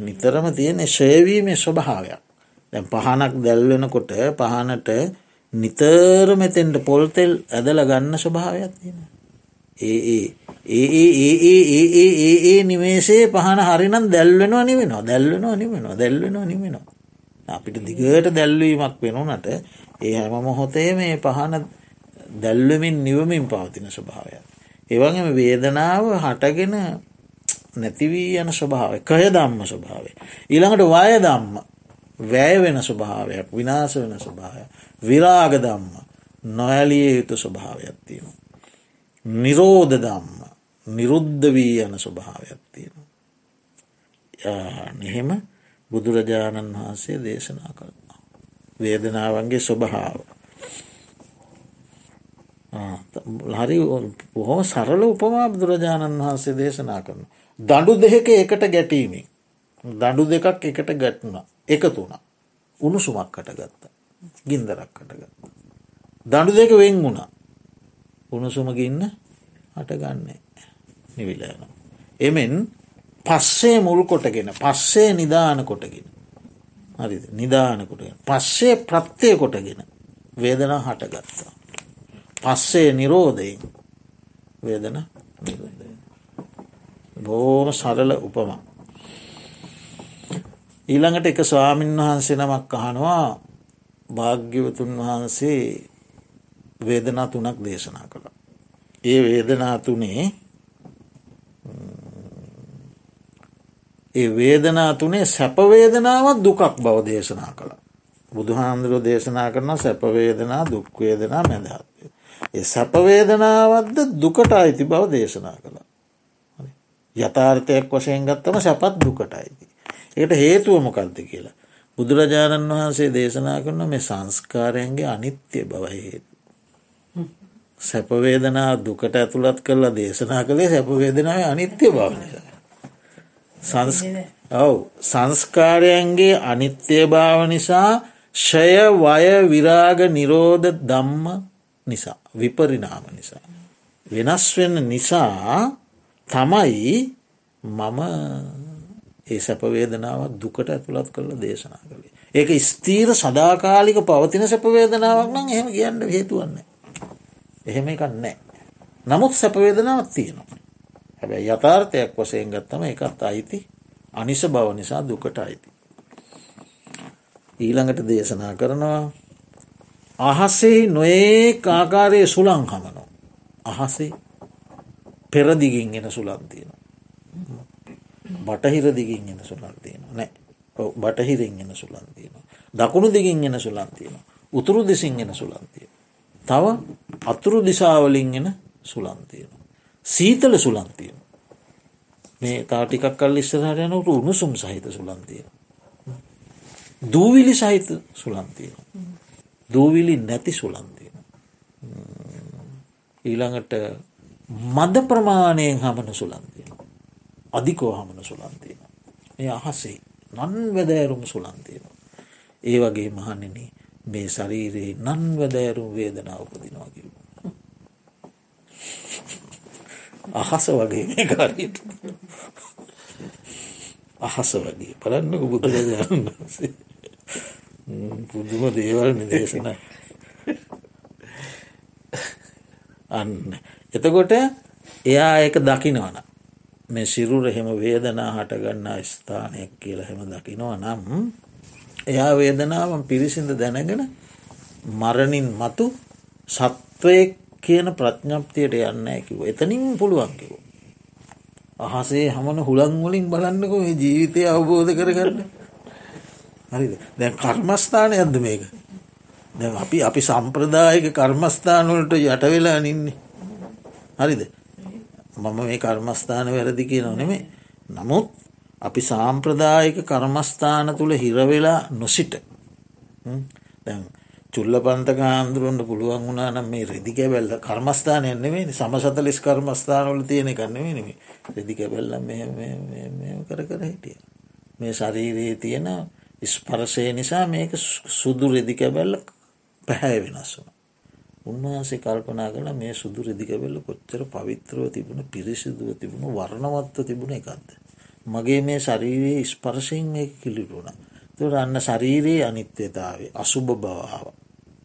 නිතරම තියෙන ෂය වීමේ ස්වභාවයක් දැන් පහනක් දැල්වෙනකොට පහනට නිතර මෙතෙන්ට පොල්තෙල් ඇදල ගන්න ස්වභාවයක් තියෙන ඒ ඒ ඒ ඒ ඒ ඒ ඒ ඒ ඒ නිමේසේ පහන හරිනම් දැල්වෙනවා නිවෙනවා දැල්වෙනවා නිවෙනවා දැල්වෙනවා නිවෙනවා අපිට දිගට දැල්වීමක් වෙනුනට ඒ හැම මොහොතේ මේ පහන දැල්වමින් නිවමින් පවතින ස්වභාවයක් ඒවගේම වේදනාව හටගෙන නැතිවී යන ස්වභාව කය දම්ම ස්වභාවේ. ඊළඟට වය දම්ම වැය වෙන ස්වභාවයක් විනාස වෙන ස්වභාවය. විරාග දම්ම නොඇලිය යුතු ස්වභාවයක් තියෙන. නිරෝධ දම්ම නිරුද්ධ වී යන ස්වභාවයක් තියෙන. එහෙම බුදුරජාණන් වහන්සේ දේශනා කරනවා. වේදනාවන්ගේ ස්වභාව. හරි බොහොම සරල උපමා බුදුරජාණන් වහන්සේ දේශනා කරන. දඩු දෙක එකට ගැටීමෙන්. දඩු දෙකක් එකට ගැටුණ එකතු වුණ උණුසුමක් කට ගත්ත ගින්දරක් කට ගත්ත. දඩු දෙක වෙන් වුණා උණුසුමගින්න හටගන්නේ නිවිලයන. එමෙන් පස්සේ මුල් කොටගෙන පස්සේ නිධාන කොටගෙන හරි නිධාන කොටගෙන පස්සේ ප්‍රත්්‍යය කොටගෙන වේදනා හටගත්තා. පස්සේ නිරෝධයෙන් වේදන බෝම සරල උපම. ඊළඟට එක ස්වාමීන් වහන්සේ නමක් අහනවා භාග්‍යවතුන් වහන්සේ වේදනා තුනක් දේශනා කළ. ඒ වේදනා තුනේ ඒ වේදනා තුනේ සැපවේදනාවත් දුකක් බව දේශනා කළ. බුදුහාන්දුරෝ දේශනා කරන සැපවේදනා දුක්වේදනා මැදහත්වය. ඒ සැපවේදනාවත්ද දුකට අයිති බව දේශනා කළ. යථාර්ථයක් වශයෙන් ගත්තම සැපත් දුකට අයිති. ඒට හේතුව මොකක්ද කියලා. බුදුරජාණන් වහන්සේ දේශනා කරන මේ සංස්කාරයන්ගේ අනිත්‍ය බව හේතු. සැපවේදනා දුකට ඇතුළත් කරලා දේශනා කළේ සැපවේදනාව අනිත්‍ය බව නිසා. ඔව් සංස්කාරයන්ගේ අනිත්‍ය භාව නිසා ෂය වය විරාග නිරෝධ දම්ම නිසා විපරිනාම නිසා. වෙනස් වෙන නිසා තමයි මම ඒ සැපවේදනාවක් දුකට ඇතුළත් කරලා දේශනා කළේ. ඒක ස්තීර සදාකාලික පවතින සැපවේදනාවක් නම් එහෙම කියන්න හේතුවන්නේ. එහෙම එකක් නෑ. නමුත් සැපවේදනාවක් තියෙනවා. හැබැයි යථාර්ථයක් වසයෙන් ගත්තම එකත් අයිති අනිස බව නිසා දුකට අයිති. ඊළඟට දේශනා කරනවා අහසේ නොඒ ආකාරයේ සුළං හමනෝ. අහසේ පෙරදිගින් එෙන සුලන්තියන. බටහිර දිගින් එන සුලන්තියන නෑ බටහිරෙන් එන සුලන්තියන. දකුණු දිගින් එන සුලන්තියන. උතුරු දෙසින් එන සුලන්තිය. තව අතුරු දිසාවලින් එන සුලන්තියන. සීතල සුලන්තියන. මේ තාටිකක් කල් ඉස්සරහට යනට උණුසුම් සහිත සුලන්තිය. දූවිලි සහිත සුලන්තියන. දූවිලි නැති සුලන්තියන. ඊළඟට මද ප්‍රමාණයෙන් හමන සුලන්තියන. අධිකෝ හමන සුලන්තියන. මේ අහසේ නන් වැදෑරුම් සුලන්තියන. ඒ වගේ මහන්නන මේ ශරීරයේ නන් වැදෑරුම් වේදනාව උපදිනවා කිව. අහස වගේ මේ කාරයට. අහස වගේ පලන්නක බුදුරජාණන් වහන්සේ. පුදුම දේවල් නිදේශන අන්න එතකොට එයා ඒක දකිනවන මේ සිරුර එහෙම වේදනා හටගන්නා ස්ථානයක් කියල හෙම දකිනවා නම් එයා වේදනාවන් පිරිසිඳ දැනගෙන මරණින් මතු සත්වය කියන ප්‍රඥප්තියට යන්න ඇකිව එතනින් පුළුවන්කිව. අහසේ හමන හුළංවලින් බලන්නක මේ ජීවිතය අවබෝධ කරගන්න. හරිද? දැන් කර්මස්ථානය ඇද මේක? දැ අපි අපි සම්ප්‍රදායක කර්මස්ථානවලට යටවෙලා නින්නේ. හරිද? මම මේ කර්මස්ථාන වැරදි කිය නොනෙමේ නමුත් අපි සාම්ප්‍රදායක කර්මස්ථාන තුළ හිරවෙලා නොසිට. දැන් චුල්ල පන්තක ආන්දුරුවන්ට පුළුවන් වුණා නම් මේ රෙදිකැබැල්ල කර්මස්ථානය නෙවේ සමසතලිස් කර්මස්ථානවල තියෙන කන්නෙවේ නෙේ රෙදිකැබැල්ල කර කර හිටිය. මේ ශරීරයේ තියෙන ස්පරසය නිසා මේක සුදු රෙදිකැබැල්ල පැහැ වෙනස් වුන. උන්වහන්සේ කල්පනා කළ මේ සුදු රෙදිකැබෙල්ල කොච්චර පවිත්‍රව තිබුණ පිරිසිදුව තිබුණු වර්ණවත්ව තිබුණ එකක්ද. මගේ මේ ශරීරයේ ස්පර්ශයෙන් මේ කිලිරුණ. තුර අන්න ශරීරයේ අනිත්‍යතාවේ අසුභ බවාව.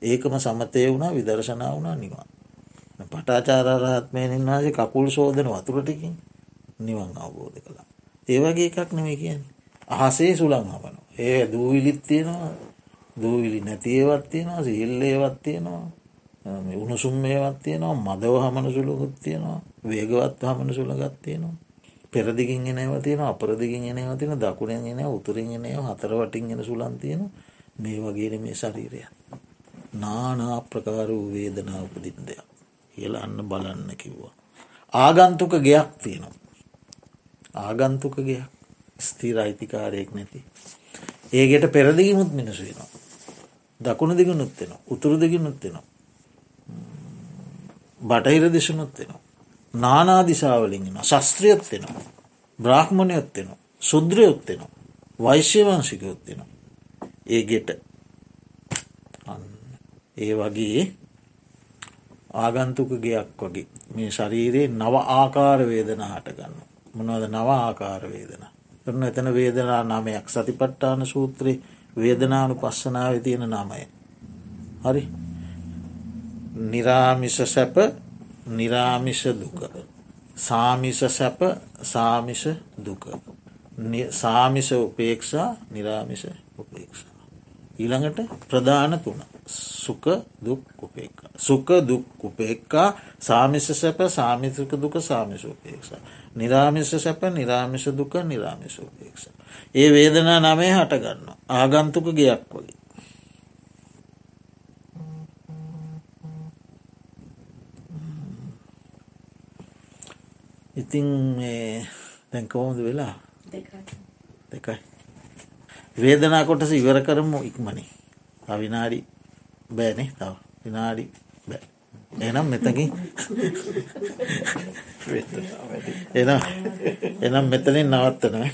ඒකම සමතය වුණා විදර්ශනා වුණා නිවා. පටාචාරරහත්මය නින්වාසේ කකුල් සෝදන වතුරටිකින් නිවන් අවබෝධ කළා. ඒවගේ එකක් නෙමේ කියන්නේ. අහසේ සුළං හමන. ඒ දූවිලිත් තියෙනවා දූවිලි නැතිේවත් තියෙනවා සිල්ලේවත් තියෙනවා උණුසුම් මේවත් තියෙනවා මදව හමන සුළකුත් තියෙනවා වේගවත් හමන සුළගත් තියෙනවා පෙරදිගින් එනව තියෙන අපරදිගින් එනව තින දකුණෙන් එන උතුරින් එනය හතර වටින් එෙන සුලන් තියෙන මේ වගේන මේ ශරීරය නානා ප්‍රකාර වූ වේදනා උපදින් දෙයක් කියල අන්න බලන්න කිව්වා. ආගන්තුක ගයක් තියෙනවා. ආගන්තුක ගයක් ස්තීර අයිතිකාරයෙක් නැති. ඒගෙට පෙරදිගිමුත් මිනිසු වෙනවා. දකුණු දිගුණුත් වෙන උතුරු දිගිනුත් වෙනවා. බටහිර දෙශනුත් වෙනවා. නානාදිසාවලින් එෙන ශස්ත්‍රියත් වෙනවා. බ්‍රාහ්මණයොත් වෙනවා. සුද්‍රයොත් වෙනවා. වෛශ්‍යවංශිකයොත් වෙනවා. ඒ ගෙට ඒ වගේ ආගන්තුක ගයක් වගේ මේ ශරීරයේ නව ආකාර වේදන හටගන්න. මොනවද නව ආකාර වේදන. කරන එතන වේදනා නමයක් සතිපට්ටාන සූත්‍රයේ වේදනානු පස්සනාව තියෙන නාමය. හරි නිරාමිස සැප නිරාමිෂ දුක. සාමිස සැප සාමිෂ දුක. සාමිස උපේක්ෂා නිරාමිෂ උපේක්ෂා. ඊළඟට ප්‍රධාන තුන සුක දුක් උපේක්කා. සුක දුක් උපේක්කා සාමිස සැප සාමිසක දුක සාමිස උපේක්ෂා. නිරාමිස සැප නිරාමිස දුක නිරාමිස උපේක්ෂා. ඒ වේදනා නමේ හටගන්න. ආගන්තුක ගයක් වගේ. ඉතින් මේ දැන් කොහොමද වෙලා දෙකයි. වේදනා කොටස ඉවර කරමු ඉක්මනින්. අවිනාඩි බෑනේ තව විනාඩි බෑ. එනම් මෙතකින් එනම් එනම් මෙතනින් නවත්තනවා.